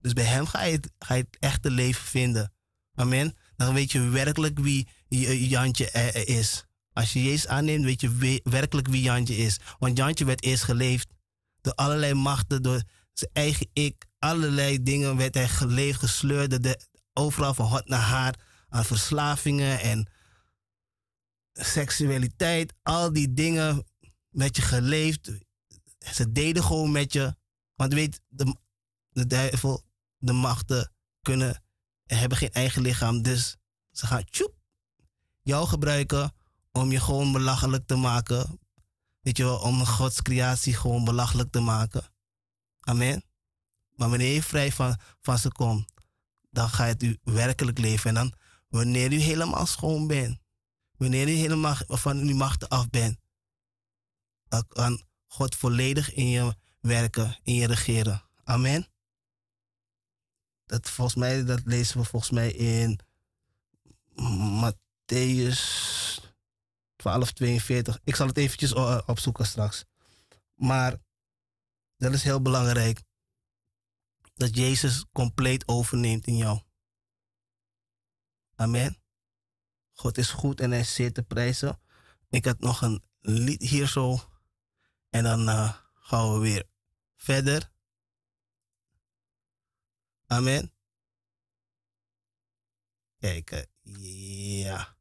Dus bij hem ga je, het, ga je het echte leven vinden. Amen. Dan weet je werkelijk wie Jantje er- er is. Als je Jezus aanneemt, weet je we- werkelijk wie Jantje is. Want Jantje werd eerst geleefd door allerlei machten, door zijn eigen ik. Allerlei dingen werd hij geleefd, gesleurd. De, overal van hot naar haar. Aan verslavingen en seksualiteit. Al die dingen met je geleefd. Ze deden gewoon met je. Want weet, de, de duivel, de machten kunnen, hebben geen eigen lichaam. Dus ze gaan jou gebruiken om je gewoon belachelijk te maken. Weet je wel, om Gods creatie gewoon belachelijk te maken. Amen. Maar wanneer je vrij van, van ze komt, dan gaat u werkelijk leven. En dan, wanneer u helemaal schoon bent, wanneer u helemaal van uw machten af bent, dan kan God volledig in je werken, in je regeren. Amen. Dat, volgens mij, dat lezen we volgens mij in Matthäus 12, 42. Ik zal het eventjes o- opzoeken straks. Maar dat is heel belangrijk. Dat Jezus compleet overneemt in jou. Amen. God is goed en hij zeer te prijzen. Ik had nog een lied hier zo. En dan eh, gaan we weer verder. Amen. Kijk, eh, ja.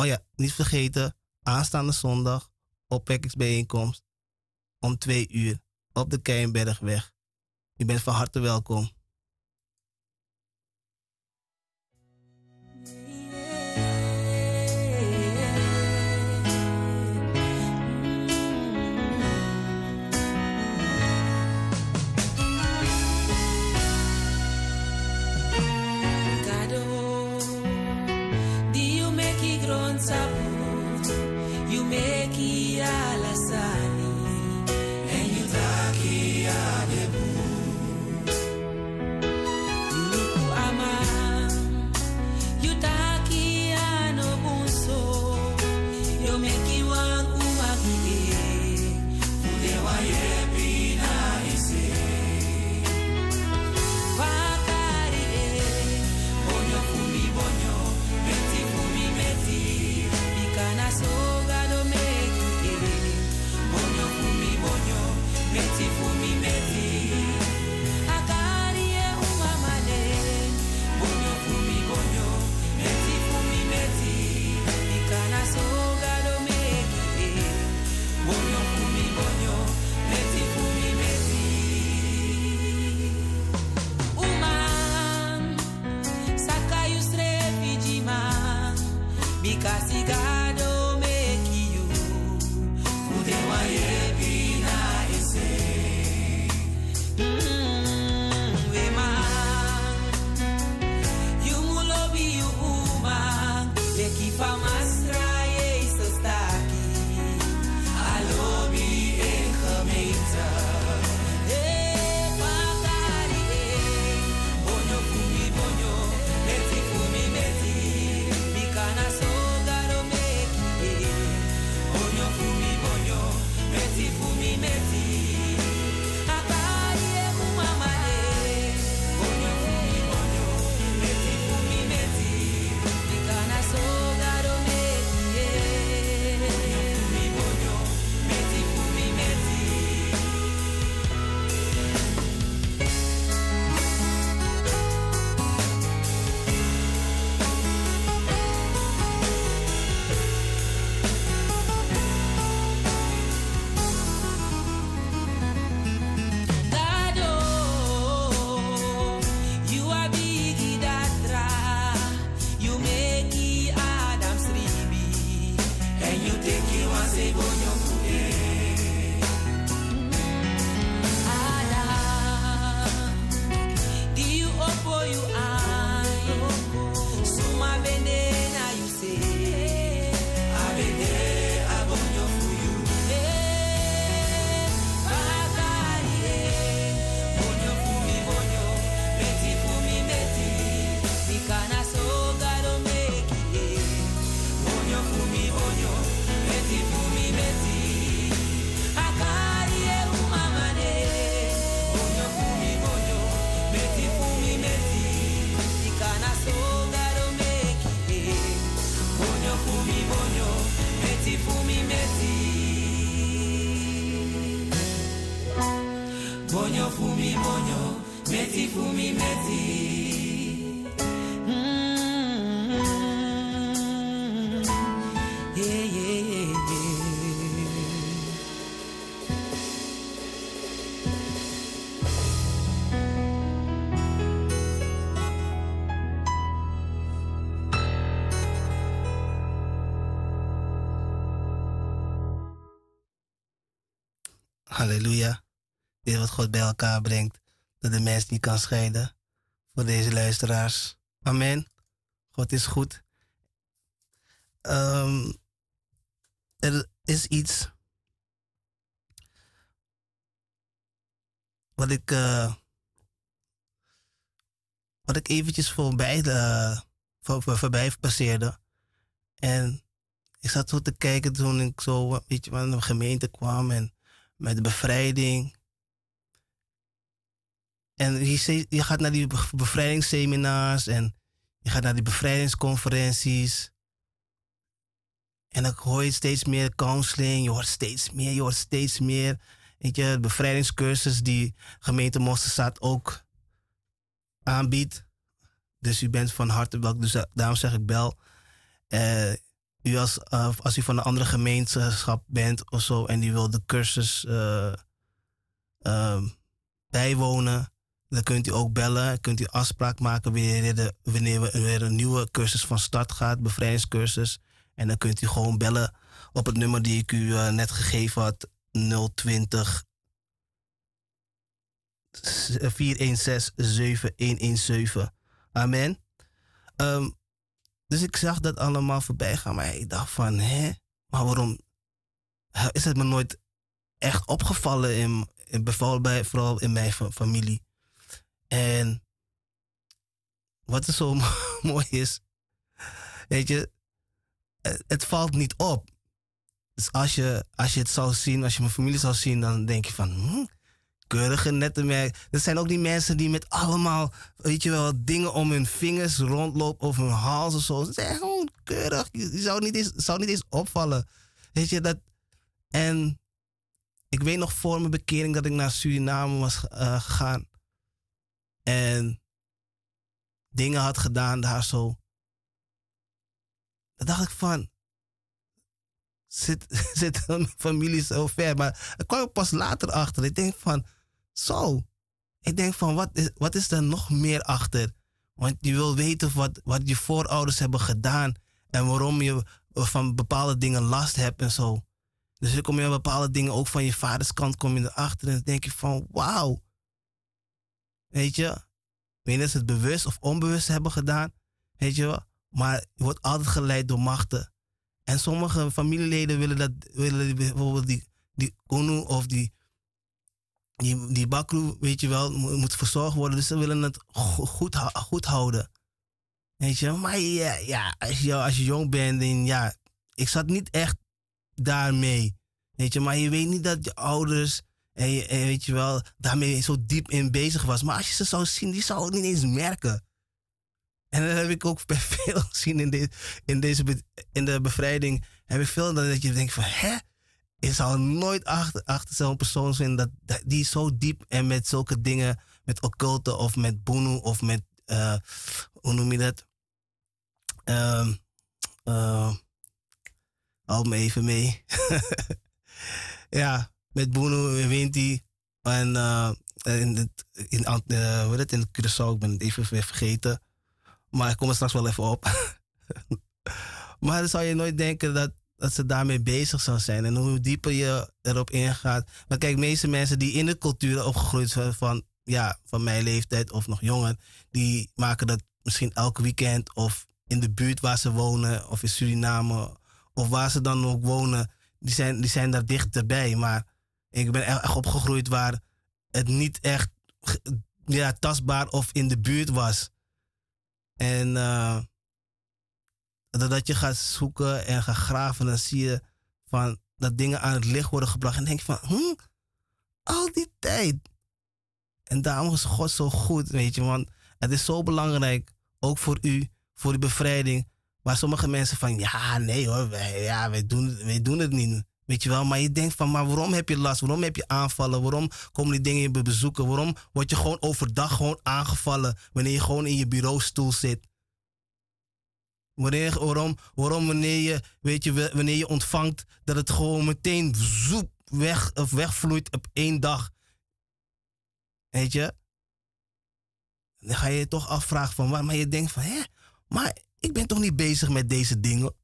Oh ja, niet vergeten, aanstaande zondag opwekkingsbijeenkomst om twee uur op de Keienbergweg. U bent van harte welkom. rendezvous Wat God bij elkaar brengt. Dat de mens niet kan scheiden. Voor deze luisteraars. Amen. God is goed. Ehm, er is iets. Wat ik. eh, wat ik eventjes voorbij, uh, voor, voor, voorbij passeerde. En ik zat zo te kijken toen ik zo, weet je, aan de gemeente kwam en met de bevrijding. En je, gaat naar die be- bevrijdingsseminars en je gaat naar die bevrijdingsconferenties. En dan hoor je steeds meer counseling, je hoort steeds meer, je hoort steeds meer. Weet je, de bevrijdingscursus die gemeente Mosterstad ook aanbiedt. Dus u bent van harte welkom, dus da- daarom zeg ik bel. Eh, u als, eh, als u van een andere gemeenschap bent of zo en die wil de cursus eh, bijwonen, dan kunt u ook bellen. Kunt u afspraak maken wanneer, de, wanneer we weer een nieuwe cursus van start gaat, bevrijdingscursus. En dan kunt u gewoon bellen op het nummer die ik u eh, net gegeven had, 020 416-7117. Amen. Ehm, dus ik zag dat allemaal voorbij gaan, maar ik dacht van, hè, maar waarom is het me nooit echt opgevallen in, in bij, vooral in mijn fa- familie. En wat er zo [LAUGHS] mooi is, weet je, het, valt niet op. Dus als je, als je het zou zien, als je mijn familie zou zien, dan denk je van, hm, keurige nette merk. Er zijn ook die mensen die met allemaal, weet je wel, dingen om hun vingers rondlopen of hun hals of zo. Ze zijn gewoon keurig. Je, je zou, niet eens, zou niet eens opvallen. Weet je dat? En ik weet nog voor mijn bekering dat ik naar Suriname was eh, gegaan. En dingen had gedaan daar zo. Dan dacht ik van, zit, [LAUGHS] zit mijn familie zo ver? Maar ik kwam pas later achter. Ik denk van, zo. Ik denk van, wat is, wat is er nog meer achter? Want je wil weten wat, wat je voorouders hebben gedaan. En waarom je van bepaalde dingen last hebt en zo. Dus dan kom je aan bepaalde dingen ook van je vaders kant kom je erachter. En dan denk je van, wauw. Weet je? Weet ze het bewust of onbewust hebben gedaan. Weet je? Maar je wordt altijd geleid door machten. En sommige familieleden willen dat, willen bijvoorbeeld die, die Unu of die, die, die Bakru, weet je wel, mo- moet verzorgd worden. Dus ze willen het go- goed, goed houden. Weet je, maar ja, ja als, je, als je jong bent, en ja, ik zat niet echt daarmee. Weet je, maar je weet niet dat je ouders, en, je- en weet je wel, daarmee zo diep in bezig was. Maar als je ze zou zien, die zou het niet eens merken. En dat heb ik ook bij [LAUGHS] veel gezien in, de, in, deze, in de bevrijding. Heb ik veel dat je denkt van, hè? Ik zou nooit achter, achter zo'n persoon zijn dat, die zo diep en met zulke dingen, met occulte of met boenu of met, eh, hoe noem je dat? Ehm eh, hou me even mee. [LAUGHS] ja, met boenu en Winti en eh, in, het, in, eh, hoe het, in Curaçao, ik ben het even weer vergeten. Maar ik kom er straks wel even op. [LAUGHS] maar dan zou je nooit denken dat, dat ze daarmee bezig zou zijn. En hoe dieper je erop ingaat. Maar kijk, meeste mensen die in de cultuur opgegroeid zijn van, ja, van mijn leeftijd of nog jonger, die maken dat misschien elk weekend of in de buurt waar ze wonen of in Suriname of waar ze dan ook wonen, die zijn, die zijn daar dichterbij. Maar ik ben echt opgegroeid waar het niet echt ja, tastbaar of in de buurt was. En eh, doordat je gaat zoeken en gaat graven, dan zie je van dat dingen aan het licht worden gebracht. En denk je van, hm, al die tijd. En daarom is God zo goed, weet je. Want het is zo belangrijk, ook voor u, voor de bevrijding. Waar sommige mensen van, ja, nee hoor, ja, wij, doen, wij doen het niet. Weet je wel, maar je denkt van, maar waarom heb je last? Waarom heb je aanvallen? Waarom komen die dingen je be- bezoeken? Waarom word je gewoon overdag gewoon aangevallen wanneer je gewoon in je bureaustoel zit? Wanneer, waarom, waarom wanneer je, weet je, wanneer je ontvangt, dat het gewoon meteen zoep weg, of wegvloeit op één dag. Weet je? Dan ga je je toch afvragen van waar, maar je denkt van, hè, maar ik ben toch niet bezig met deze dingen?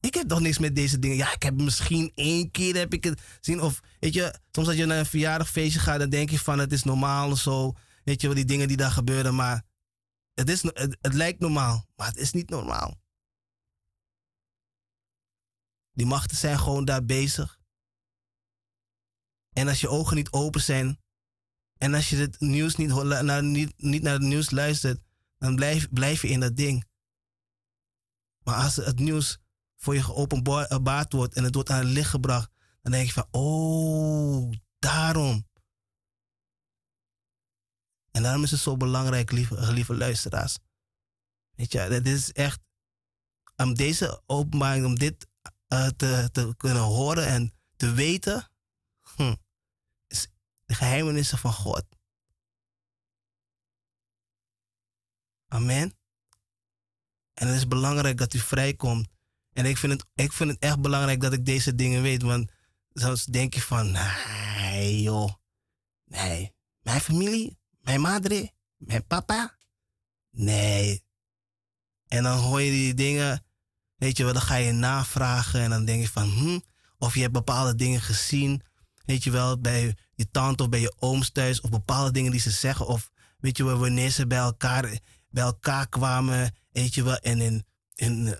Ik heb toch niks met deze dingen. Ja, ik heb misschien één keer heb ik het zien. Of weet je, soms als je naar een verjaardagfeestje gaat, dan denk je van het is normaal of zo. Weet je wel, die dingen die daar gebeuren. Maar het, is, het, het lijkt normaal, maar het is niet normaal. Die machten zijn gewoon daar bezig. En als je ogen niet open zijn. En als je het nieuws niet, naar, niet, niet naar het nieuws luistert. Dan blijf, blijf je in dat ding. Maar als het nieuws voor je geopenbaard wordt en het wordt aan het licht gebracht, dan denk je van, oh, daarom. En daarom is het zo belangrijk, lieve, lieve luisteraars. Weet je, dit is echt, om deze openbaring, om dit eh, te, te kunnen horen en te weten, hm, is de geheimenissen van God. Amen. En het is belangrijk dat u vrijkomt. En ik vind, het, ik vind het echt belangrijk dat ik deze dingen weet. Want soms denk je van, nee joh. Nee. Mijn familie, mijn madre, mijn papa. Nee. En dan hoor je die dingen. Weet je wel, dan ga je navragen. En dan denk je van, hm. Of je hebt bepaalde dingen gezien. Weet je wel, bij je tante of bij je ooms thuis. Of bepaalde dingen die ze zeggen. Of weet je wel, wanneer ze bij elkaar, bij elkaar kwamen. Weet je wel, en in, in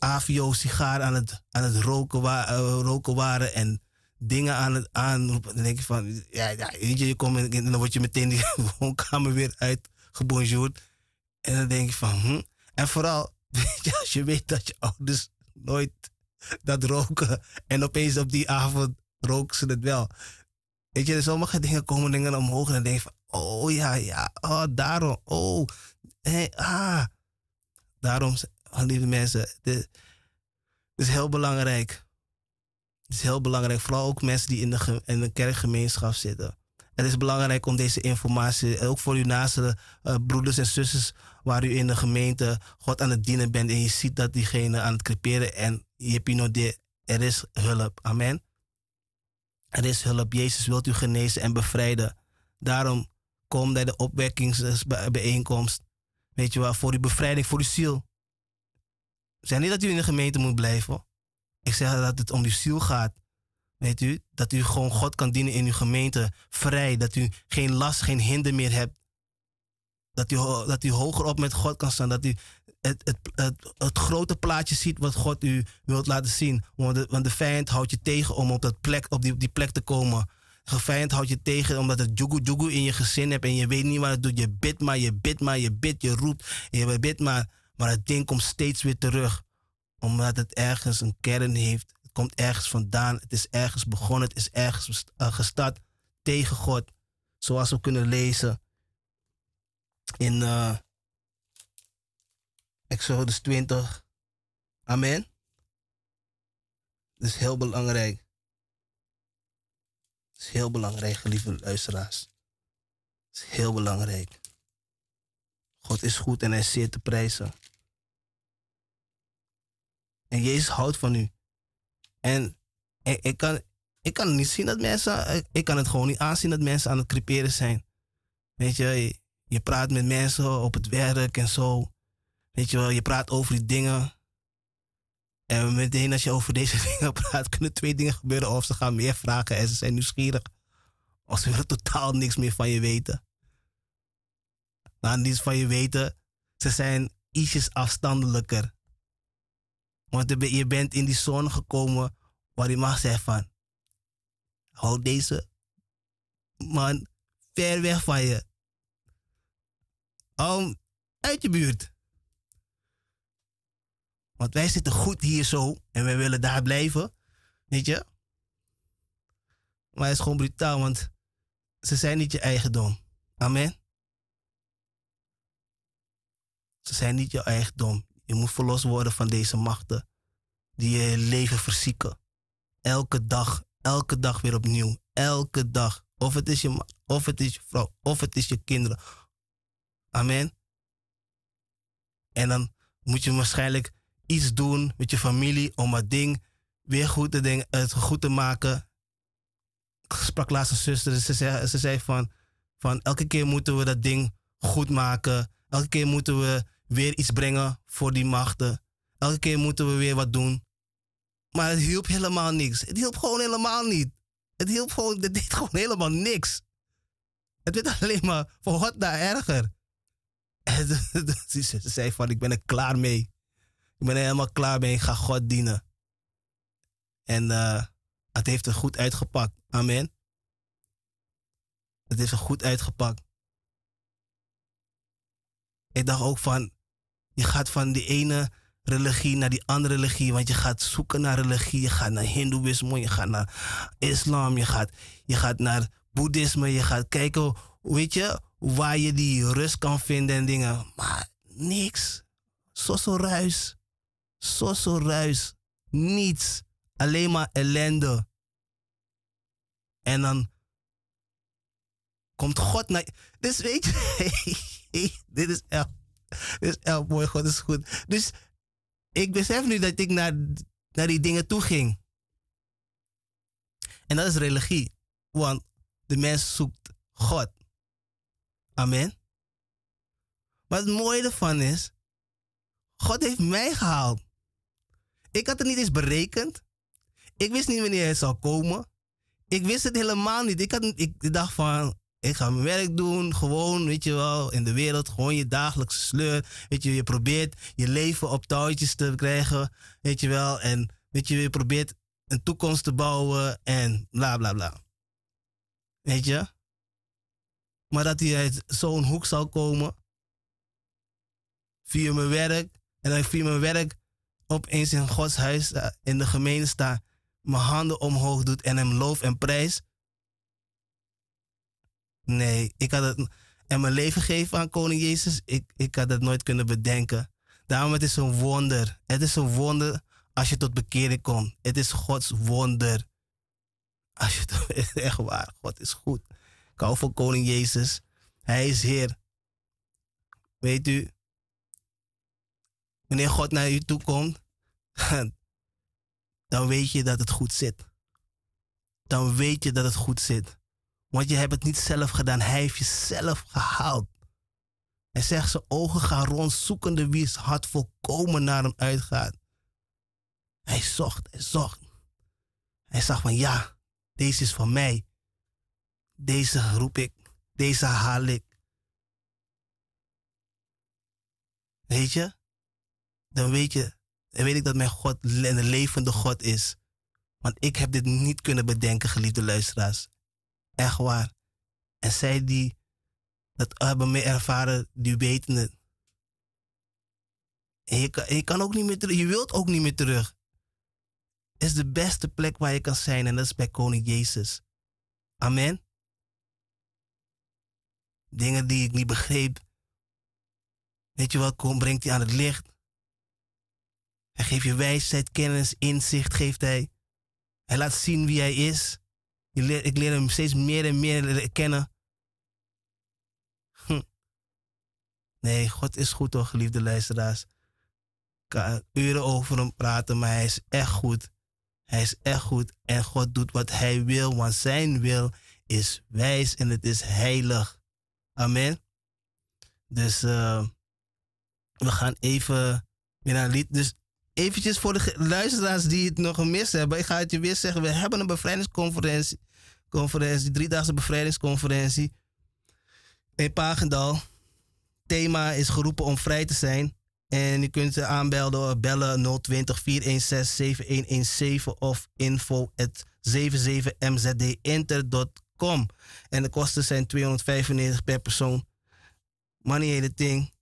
AVO-sigaar aan het, aan het roken, eh, roken waren en dingen aan het aanroepen. Dan denk je van, ja, ja weet je, je komt en dan word je meteen die [LAUGHS] woonkamer weer uitgebonjourd. En dan denk je van, hm. En vooral, [LAUGHS] weet je, als je weet dat je ouders nooit dat roken en opeens op die avond roken ze het wel. Weet je, sommige dingen komen dingen omhoog en dan denk je van, oh ja, ja, oh daarom, oh, hey, ah. Daarom, lieve mensen, dit, is heel belangrijk. Het is heel belangrijk, vooral ook mensen die in de, de kerkgemeenschap zitten. Het is belangrijk om deze informatie, ook voor uw naaste eh, broeders en zusters, waar u in de gemeente God aan het dienen bent en je ziet dat diegene aan het creperen en je hebt dit, er is hulp. Amen. Er is hulp. Jezus wilt u genezen en bevrijden. Daarom kom bij de opwekkingsbijeenkomst. Weet je wel, voor uw bevrijding, voor uw ziel. Zeg niet dat u in de gemeente moet blijven. Ik zeg dat het om uw ziel gaat. Weet u, dat u gewoon God kan dienen in uw gemeente. Vrij, dat u geen last, geen hinder meer hebt. Dat u, dat u hoger op met God kan staan. Dat u het, het, het, het grote plaatje ziet wat God u wilt laten zien. Want de, want de vijand houdt je tegen om op, dat plek, op, die, die plek te komen. De vijand houdt je tegen omdat het jugu in je gezin hebt en je weet niet wat het doet. Je bidt maar, je bidt maar, je bidt, je roept en je bidt maar. Maar het ding komt steeds weer terug. Omdat het ergens een kern heeft. Het komt ergens vandaan. Het is ergens begonnen. Het is ergens eh, gestart tegen God. Zoals we kunnen lezen in eh, Exodus 20. Amen. Dat is heel belangrijk. Het is heel belangrijk, geliefde luisteraars. Het is heel belangrijk. God is goed en hij is zeer te prijzen. En Jezus houdt van u. En ik, kan, ik kan niet zien dat mensen, ik, kan het gewoon niet aanzien dat mensen aan het creperen zijn. Weet je, je, je praat met mensen op het werk en zo. Weet je wel, je praat over die dingen. En meteen als je over deze [LAUGHS] dingen praat, kunnen twee dingen gebeuren. Of ze gaan meer vragen en ze zijn nieuwsgierig. Of ze willen totaal niks meer van je weten. Nou, niets van je weten. Ze zijn ietsjes afstandelijker. Want je ben- je bent in die zone gekomen waar je mag zeggen van... Hou deze man ver weg van je. Hou uit je buurt. Want wij zitten goed hier zo en wij willen daar blijven. Weet je? Maar het is gewoon brutaal, want ze zijn niet je eigendom. Amen. Ze zijn niet je eigendom. Je moet verlost worden van deze machten die je leven verzieken. Elke dag, elke dag weer opnieuw. Elke dag. Of het is je of het is je vrouw, of het is je kinderen. Amen. En dan moet je waarschijnlijk iets doen met je familie om het ding weer goed te, het goed te maken. Ik sprak laatst een zuster, ze zei, ze zei van, van elke keer moeten we dat ding goed maken. Elke keer moeten we weer iets brengen voor die machten. Elke keer moeten we weer wat doen. Maar het hielp helemaal niks. Het hielp gewoon helemaal niet. Het hielp gewoon, het deed gewoon helemaal niks. Het werd alleen maar voor wat daar erger. En [LAUGHS] ze zei van, ik ben er klaar mee. Ik ben er helemaal klaar mee. Ik ga God dienen. En eh, het heeft er goed uitgepakt. Amen. Het heeft er goed uitgepakt. Ik dacht ook van, je gaat van die ene religie naar die andere religie. Want je gaat zoeken naar religie. Je gaat naar hindoeïsme, je gaat naar islam, je gaat, je gaat naar boeddhisme. Je gaat kijken, weet je, waar je die rust kan vinden en dingen. Maar niks. Zo zo ruis. Zo zo ruis. Niets. Alleen maar ellende. En dan komt God naar. Dus weet je, dit is [LAUGHS] echt, is echt mooi. God is goed. Dus ik besef nu dat ik naar, naar die dingen toe ging. En dat is religie. Want de mens zoekt God. Amen. Maar het mooie ervan is, God heeft mij gehaald. Ik had het niet eens berekend. Ik wist niet wanneer hij zou komen. Ik wist het helemaal niet. Ik, had, ik dacht van, ik ga mijn werk doen, gewoon, weet je wel, in de wereld, gewoon je dagelijkse sleur. Weet je, je probeert je leven op touwtjes te krijgen, weet je wel. En weet je, je probeert een toekomst te bouwen en bla bla bla. Weet je? Maar dat hij uit zo'n hoek zal komen, via mijn werk, en dan via mijn werk opeens in Gods huis, eh, in de gemeente sta, mijn handen omhoog doet en hem loof en prijs. Nee, ik had het. En mijn leven geven aan Koning Jezus, ik, ik had het nooit kunnen bedenken. Daarom het is een wonder. Het is een wonder als je tot bekering komt. Het is Gods wonder. Als je het [LAUGHS] echt waar, God is goed. Ik hou van Koning Jezus. Hij is Heer. Weet u, wanneer God naar u toe komt, [LAUGHS] dan weet je dat het goed zit. Dan weet je dat het goed zit. Want je hebt het niet zelf gedaan. Hij heeft je zelf gehaald. Hij zegt, zijn ogen gaan rond, zoekende wie zijn hart volkomen naar hem uitgaat. Hij zocht, hij zocht. Hij zag van, ja, deze is van mij. Deze roep ik, deze haal ik. Weet je? Dan weet je, dan weet ik dat mijn God een levende God is. Want ik heb dit niet kunnen bedenken, geliefde luisteraars. Echt waar. En zij die dat hebben mee ervaren, die weten het. En je kan, ook niet meer terug. Je wilt ook niet meer terug. Het is de beste plek waar je kan zijn en dat is bij Koning Jezus. Amen. Dingen die ik niet begreep. Weet je wat, kom, brengt hij aan het licht. Hij geeft je wijsheid, kennis, inzicht geeft hij. Hij laat zien wie hij is. Ik leer hem steeds meer en meer kennen. Hm. Nee, God is goed toch, geliefde luisteraars. Ik kan uren over hem praten, maar hij is echt goed. Hij is echt goed en God doet wat hij wil, want zijn wil is wijs en het is heilig. Amen. Dus uh, we gaan even naar lied. Dus eventjes voor de luisteraars die het nog gemist hebben. Ik ga het je weer zeggen. We hebben een bevrijdingsconferentie. Conferentie, driedaagse bevrijdingsconferentie. In Pagendal. Thema is geroepen om vrij te zijn. En je kunt aanbellen, bellen 020 416 7117 of info 77mzdinter.com. En de kosten zijn 295 per persoon. Money hele ding.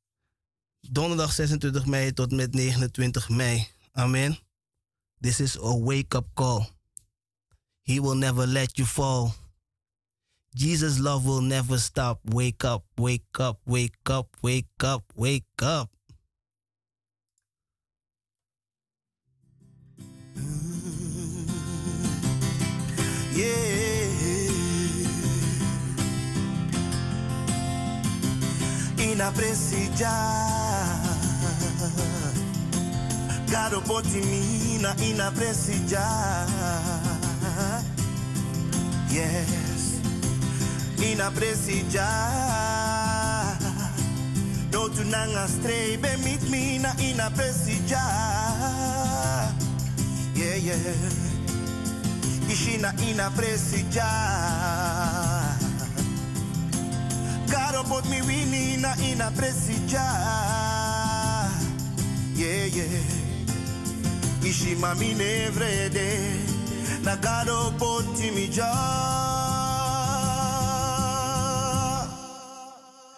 Donderdag 26 mei tot met 29 mei. Amen. This is a wake-up call. He will never let you fall. Jesus' love will never stop. Wake up, wake up, wake up, wake up, wake up. Ina presija. Garo poti mina ina presija. Yes, ina presija. No tu nanga strebe mit mina ina presija. Yeah, yeah. Ishina ina presija. Caro bought me Winnie in a in yeah yeah. Yeah, yeah. Ishima mine vrede. Na caro bought me ja.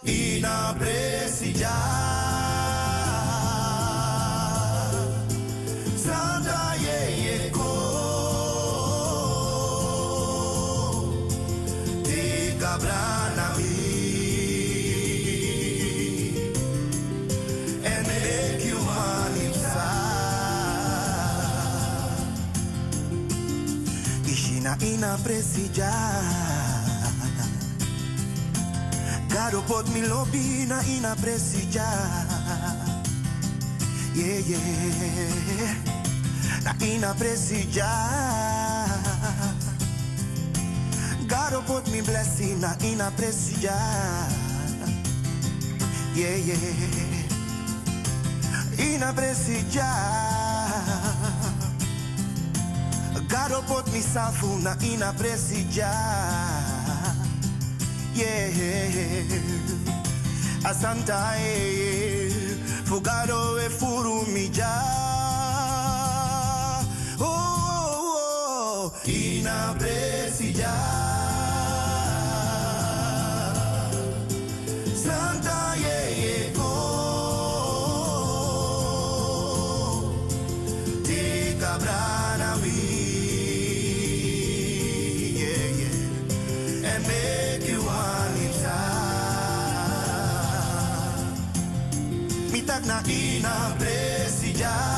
In a presidia. Cabral. Ina presija, garo pot mi lobina. Ina presija, Yeah, yeah. Na ina presija, garo pot mi blessing Ina presija, Yeah, yeah. Ina Inapresija presija. Garo pot mi safu na ina presija. Yeah. Asanta eh. Fugado e furu mi ja. Oh, oh, oh. Ina presija. Mitak na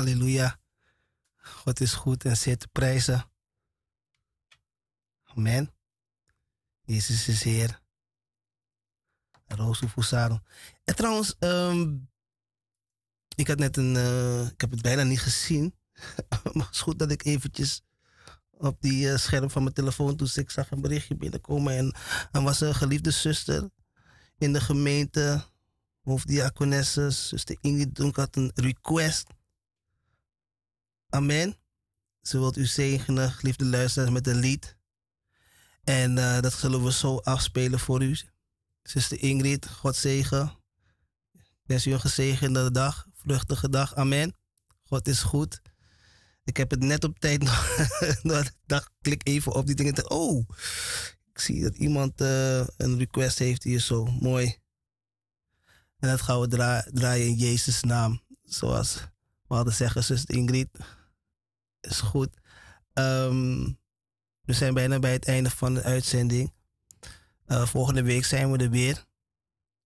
Halleluja. God is goed en zeer te prijzen. Amen. Jezus is Heer. Roos Fusaro. En trouwens, ehm, ik had net een. eh, ik heb het bijna niet gezien. [LAUGHS] maar het is goed dat ik eventjes op die eh, scherm van mijn telefoon toen ik zag een berichtje binnenkomen. En er was een geliefde zuster in de gemeente, hoofddiakonesse, zuster Ingrid Donk had een request. Amen. Ze wilt u zegenen, geliefde luisteraars, met een lied. En eh, dat zullen we zo afspelen voor u. Zuster Ingrid, God zegen. Wens u een gezegende dag, vluchtige dag. Amen. God is goed. Ik heb het net op tijd [LAUGHS] nog. dacht, klik even op die dingen. Oh, ik zie dat iemand eh, een request heeft hier zo. Mooi. En dat gaan we dra- draaien in Jezus' naam. Zoals we hadden zeggen, zuster Ingrid. Is goed. Ehm, we zijn bijna bij het einde van de uitzending. Eh, volgende week zijn we er weer.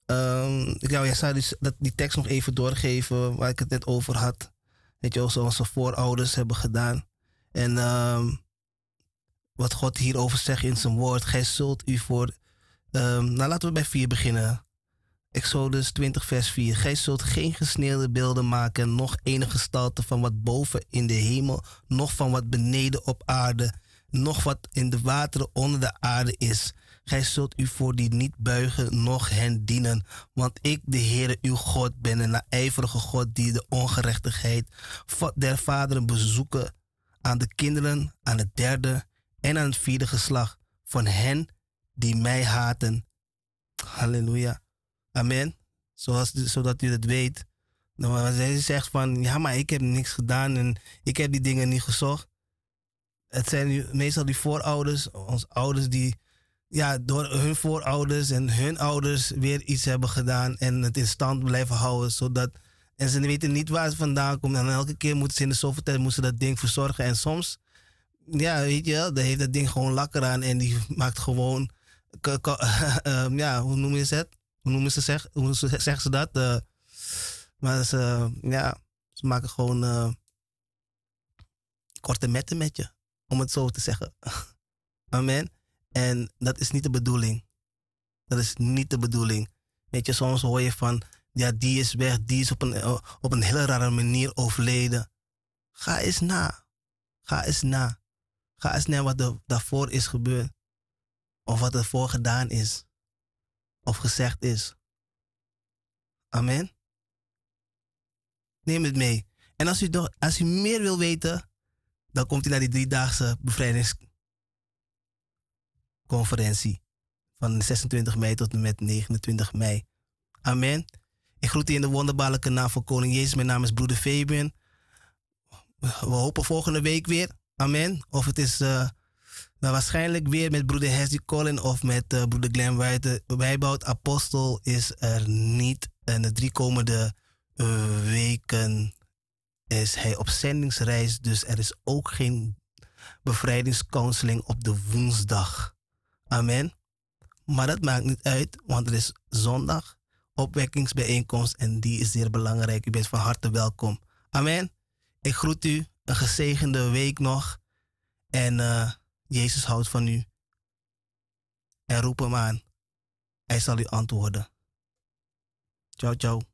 Ehm, ik wou ja, zou die, die tekst nog even doorgeven waar ik het net over had. Weet je zoals onze voorouders hebben gedaan. En ehm, wat God hierover zegt in zijn woord. Gij zult u voor... nou, laten we bij 4 beginnen. Exodus 20 vers 4. Gij zult geen gesneeuwde beelden maken, noch enige gestalte van wat boven in de hemel, noch van wat beneden op aarde, noch wat in de wateren onder de aarde is. Gij zult u voor die niet buigen, noch hen dienen. Want ik, de Heere uw God, ben een naijverige God die de ongerechtigheid der vaderen bezoeken aan de kinderen, aan het derde en aan het vierde geslacht van hen die mij haten. Halleluja. Amen. Zoals, zodat u het weet. Nou, als hij zegt van, ja, maar ik heb niks gedaan en ik heb die dingen niet gezocht. Het zijn meestal die voorouders, onze ouders die ja, door hun voorouders en hun ouders weer iets hebben gedaan en het in stand blijven houden. Zodat, en ze weten niet waar het vandaan komt. En elke keer moeten ze in de zoveel tijd moeten ze dat ding verzorgen. En soms, ja, weet je heeft dat ding gewoon lakker aan en die maakt gewoon, [LAUGHS] ehm, ja, hoe noem je het? Hoe noemen ze, zeg, hoe ze- zeggen ze dat? Eh, maar ze, ja, ze maken gewoon eh, korte metten met je, om het zo te zeggen. [LAUGHS] Amen. En dat is niet de bedoeling. Dat is niet de bedoeling. Weet je, soms hoor je van, ja, die is weg, die is op een, eh, op een hele rare manier overleden. Ga eens na. Ga eens na. Ga eens naar wat er daarvoor is gebeurd. Of wat ervoor gedaan is. Of gezegd is. Amen. Neem het mee. En als u, als u meer wil weten, dan komt u naar die driedaagse bevrijdingsconferentie. Van 26 mei tot en met 29 mei. Amen. Ik groet u in de wonderbaarlijke naam van Koning Jezus. Mijn naam is broeder Fabian. We hopen volgende week weer. Amen. Of het is eh, waarschijnlijk weer met broeder Hesdy Collin of met eh, broeder Glenn White. De bijbouwd apostel is er niet. En de drie komende eh, weken is hij op zendingsreis. Dus er is ook geen bevrijdingscounseling op de woensdag. Amen. Maar dat maakt niet uit, want er is zondag opwekkingsbijeenkomst en die is zeer belangrijk. U bent van harte welkom. Amen. Ik groet u een gezegende week nog en eh, Jezus houdt van u. En roep hem aan. Hij zal u antwoorden. Ciao, ciao.